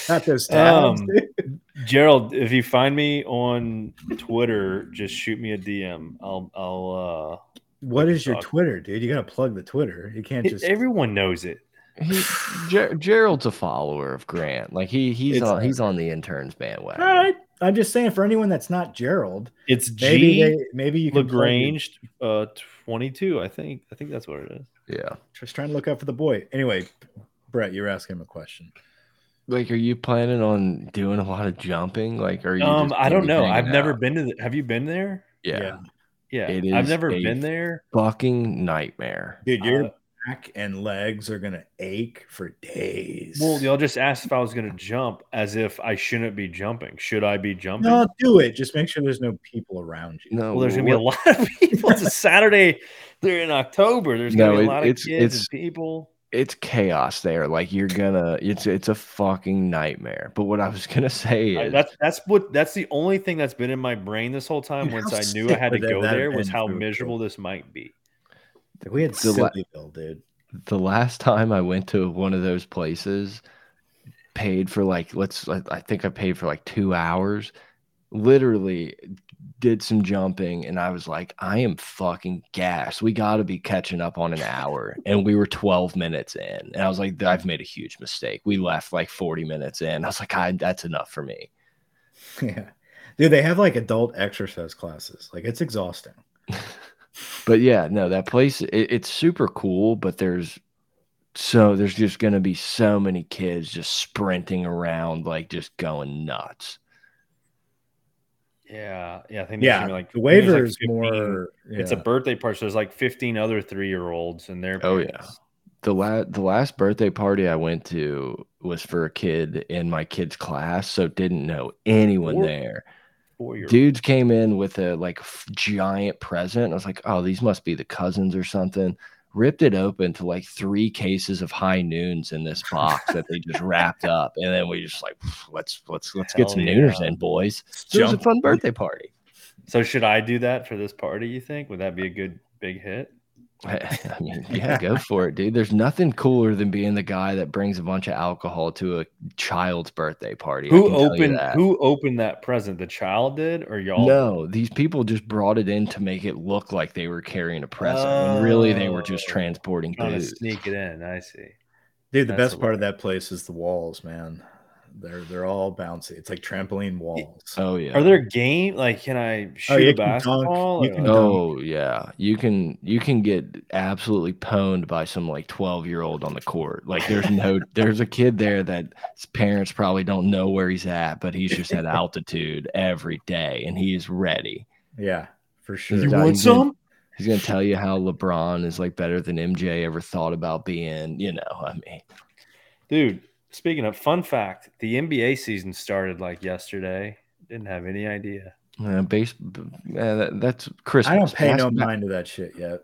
[SPEAKER 2] Not those tabs.
[SPEAKER 3] Um. Gerald, if you find me on Twitter, just shoot me a DM. I'll I'll
[SPEAKER 2] What is your. Twitter, dude? You gotta plug the Twitter. You can't just
[SPEAKER 3] everyone knows it.
[SPEAKER 1] He, Ger- Gerald's a follower of Grant. Like he he's
[SPEAKER 3] It's-
[SPEAKER 1] on he's on the interns bandwagon.
[SPEAKER 2] All right. I'm just saying for anyone that's not Gerald,
[SPEAKER 3] It's
[SPEAKER 2] maybe
[SPEAKER 3] G
[SPEAKER 2] they, maybe you can plug your-
[SPEAKER 3] Lagrange uh 22, I think. I think that's what it is.
[SPEAKER 1] Yeah.
[SPEAKER 2] Just trying to look out for the boy. Anyway, Brett, you're asking him a question.
[SPEAKER 1] Like, are you planning on doing a lot of jumping? Like, are you?
[SPEAKER 3] Um I don't know. I've never been to the, Have you been there?
[SPEAKER 1] Yeah.
[SPEAKER 3] Yeah.
[SPEAKER 1] It
[SPEAKER 3] I've never
[SPEAKER 1] a
[SPEAKER 3] been there.
[SPEAKER 1] Fucking nightmare.
[SPEAKER 2] Dude, your
[SPEAKER 3] Uh,
[SPEAKER 2] back and legs are gonna ache for days.
[SPEAKER 3] Well, y'all just asked if I was going to jump as if I shouldn't be jumping. Should I be jumping?
[SPEAKER 2] no, do it. Just make sure there's no people around you.
[SPEAKER 1] No,
[SPEAKER 3] Well, there's going to be a lot of people. It's a Saturday. They're in October. There's going to
[SPEAKER 1] No,
[SPEAKER 3] be a
[SPEAKER 1] it-
[SPEAKER 3] lot of
[SPEAKER 1] it's-
[SPEAKER 3] kids
[SPEAKER 1] it's-
[SPEAKER 3] and people.
[SPEAKER 1] It's chaos there. Like you're gonna, it's it's a fucking nightmare. But what I was gonna say is,
[SPEAKER 3] that's that's what that's the only thing that's been in my brain this whole time. Once I knew I had to go there, was how miserable this might be.
[SPEAKER 2] We had
[SPEAKER 1] The
[SPEAKER 2] Sillyville, dude.
[SPEAKER 1] the last time I went to one of those places, paid for like let's I I think I paid for like two hours. Literally did some jumping and I was like, I am fucking gassed. We got to be catching up on an hour. And we were 12 minutes in. And I was like, I've made a huge mistake. We left like 40 minutes in. I was like, I, that's enough for me.
[SPEAKER 2] Yeah. Dude, they have like adult exercise classes. Like it's exhausting.
[SPEAKER 1] But yeah, no, that place it, it's super cool, but there's so there's just gonna be so many kids just sprinting around, like just going nuts.
[SPEAKER 3] Yeah, yeah. I think
[SPEAKER 2] Yeah.
[SPEAKER 3] be like
[SPEAKER 2] the
[SPEAKER 3] I
[SPEAKER 2] waiver
[SPEAKER 3] there's
[SPEAKER 2] is
[SPEAKER 3] like 15
[SPEAKER 2] more
[SPEAKER 3] It's a birthday party, so there's like 15 other three year olds and their
[SPEAKER 1] Oh, yeah. The last the last birthday party I went to was for a kid in my kid's class, so didn't know anyone
[SPEAKER 3] Four-
[SPEAKER 1] there.
[SPEAKER 3] four year
[SPEAKER 1] Dudes came in with a like f- giant present. I was like, oh, these must be the cousins or something. Ripped it open to like three cases of high noons in this box that they just wrapped up, and then we just like let's let's let's get
[SPEAKER 3] Hell
[SPEAKER 1] some
[SPEAKER 3] yeah.
[SPEAKER 1] nooners in, boys. So it was a fun birthday party.
[SPEAKER 3] So should I do that for this party? You think would that be a good big hit?
[SPEAKER 1] I mean, yeah, go for it, dude. There's nothing cooler than being the guy that brings a bunch of alcohol to a child's birthday party.
[SPEAKER 3] Who
[SPEAKER 1] can tell you
[SPEAKER 3] opened
[SPEAKER 1] that.
[SPEAKER 3] Who opened that present? The child did, or y'all?
[SPEAKER 1] No, these people just brought it in to make it look like they were carrying a present, when really they were just
[SPEAKER 3] Oh,
[SPEAKER 1] transporting
[SPEAKER 3] trying to
[SPEAKER 1] booze.
[SPEAKER 3] sneak it in. I see.
[SPEAKER 2] Dude, the
[SPEAKER 3] That's
[SPEAKER 2] best part of that place is the walls, man. They're they're all bouncy. It's like trampoline walls.
[SPEAKER 1] Oh yeah.
[SPEAKER 3] Are there game? Like, can I oh, shoot
[SPEAKER 2] you
[SPEAKER 3] a
[SPEAKER 2] can
[SPEAKER 3] basketball?
[SPEAKER 2] you can
[SPEAKER 1] Oh yeah, you can you can get absolutely pwned by some like twelve year old on the court. Like there's no there's a kid there that his parents probably don't know where he's at, but he's just at altitude every day and he is ready.
[SPEAKER 2] Yeah, for sure.
[SPEAKER 3] you want some?
[SPEAKER 1] He's gonna tell you how LeBron is like better than MJ ever thought about being. You know, I mean,
[SPEAKER 3] Dude, speaking of fun fact, the NBA season started like yesterday. Didn't have any idea.
[SPEAKER 1] uh, base. Uh, that, that's Christmas.
[SPEAKER 2] I don't pay no mind to that shit yet.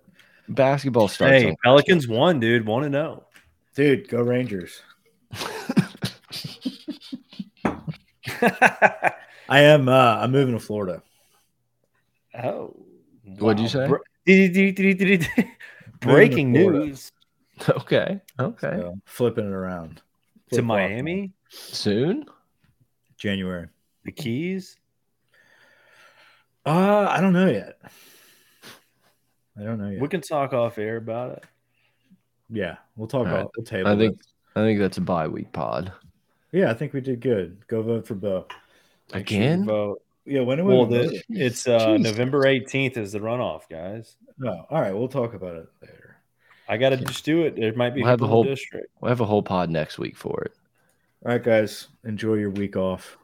[SPEAKER 1] Basketball starts.
[SPEAKER 3] Hey,
[SPEAKER 1] on
[SPEAKER 3] Pelicans won, dude. Want to know?
[SPEAKER 2] Dude, go Rangers. I am uh I'm moving to Florida.
[SPEAKER 3] oh,
[SPEAKER 1] what did you say?
[SPEAKER 3] Breaking news.
[SPEAKER 1] okay. Okay.
[SPEAKER 2] So, flipping it around.
[SPEAKER 3] To Miami,
[SPEAKER 1] Soon?
[SPEAKER 2] January.
[SPEAKER 3] the Keys.
[SPEAKER 2] Uh, I don't know yet. I don't know yet.
[SPEAKER 3] We can talk off air about it.
[SPEAKER 2] yeah, we'll talk
[SPEAKER 1] All right.
[SPEAKER 2] about. We'll table.
[SPEAKER 1] I think
[SPEAKER 2] this.
[SPEAKER 1] I think that's a bye week pod.
[SPEAKER 2] Yeah, I think we did good. Go vote for Bo.
[SPEAKER 3] Make sure
[SPEAKER 1] Again?
[SPEAKER 3] vote.
[SPEAKER 2] Yeah, when do
[SPEAKER 3] Well,
[SPEAKER 2] we?
[SPEAKER 3] the, it's uh,
[SPEAKER 1] Jeez.
[SPEAKER 3] November 18th is the runoff, guys.
[SPEAKER 2] No, all right, we'll talk about it later.
[SPEAKER 3] I got to just do it. There might be
[SPEAKER 1] We'll have
[SPEAKER 3] people
[SPEAKER 1] the whole-
[SPEAKER 3] in district.
[SPEAKER 1] We'll have a whole pod next week for it.
[SPEAKER 2] All right, guys, enjoy your week off.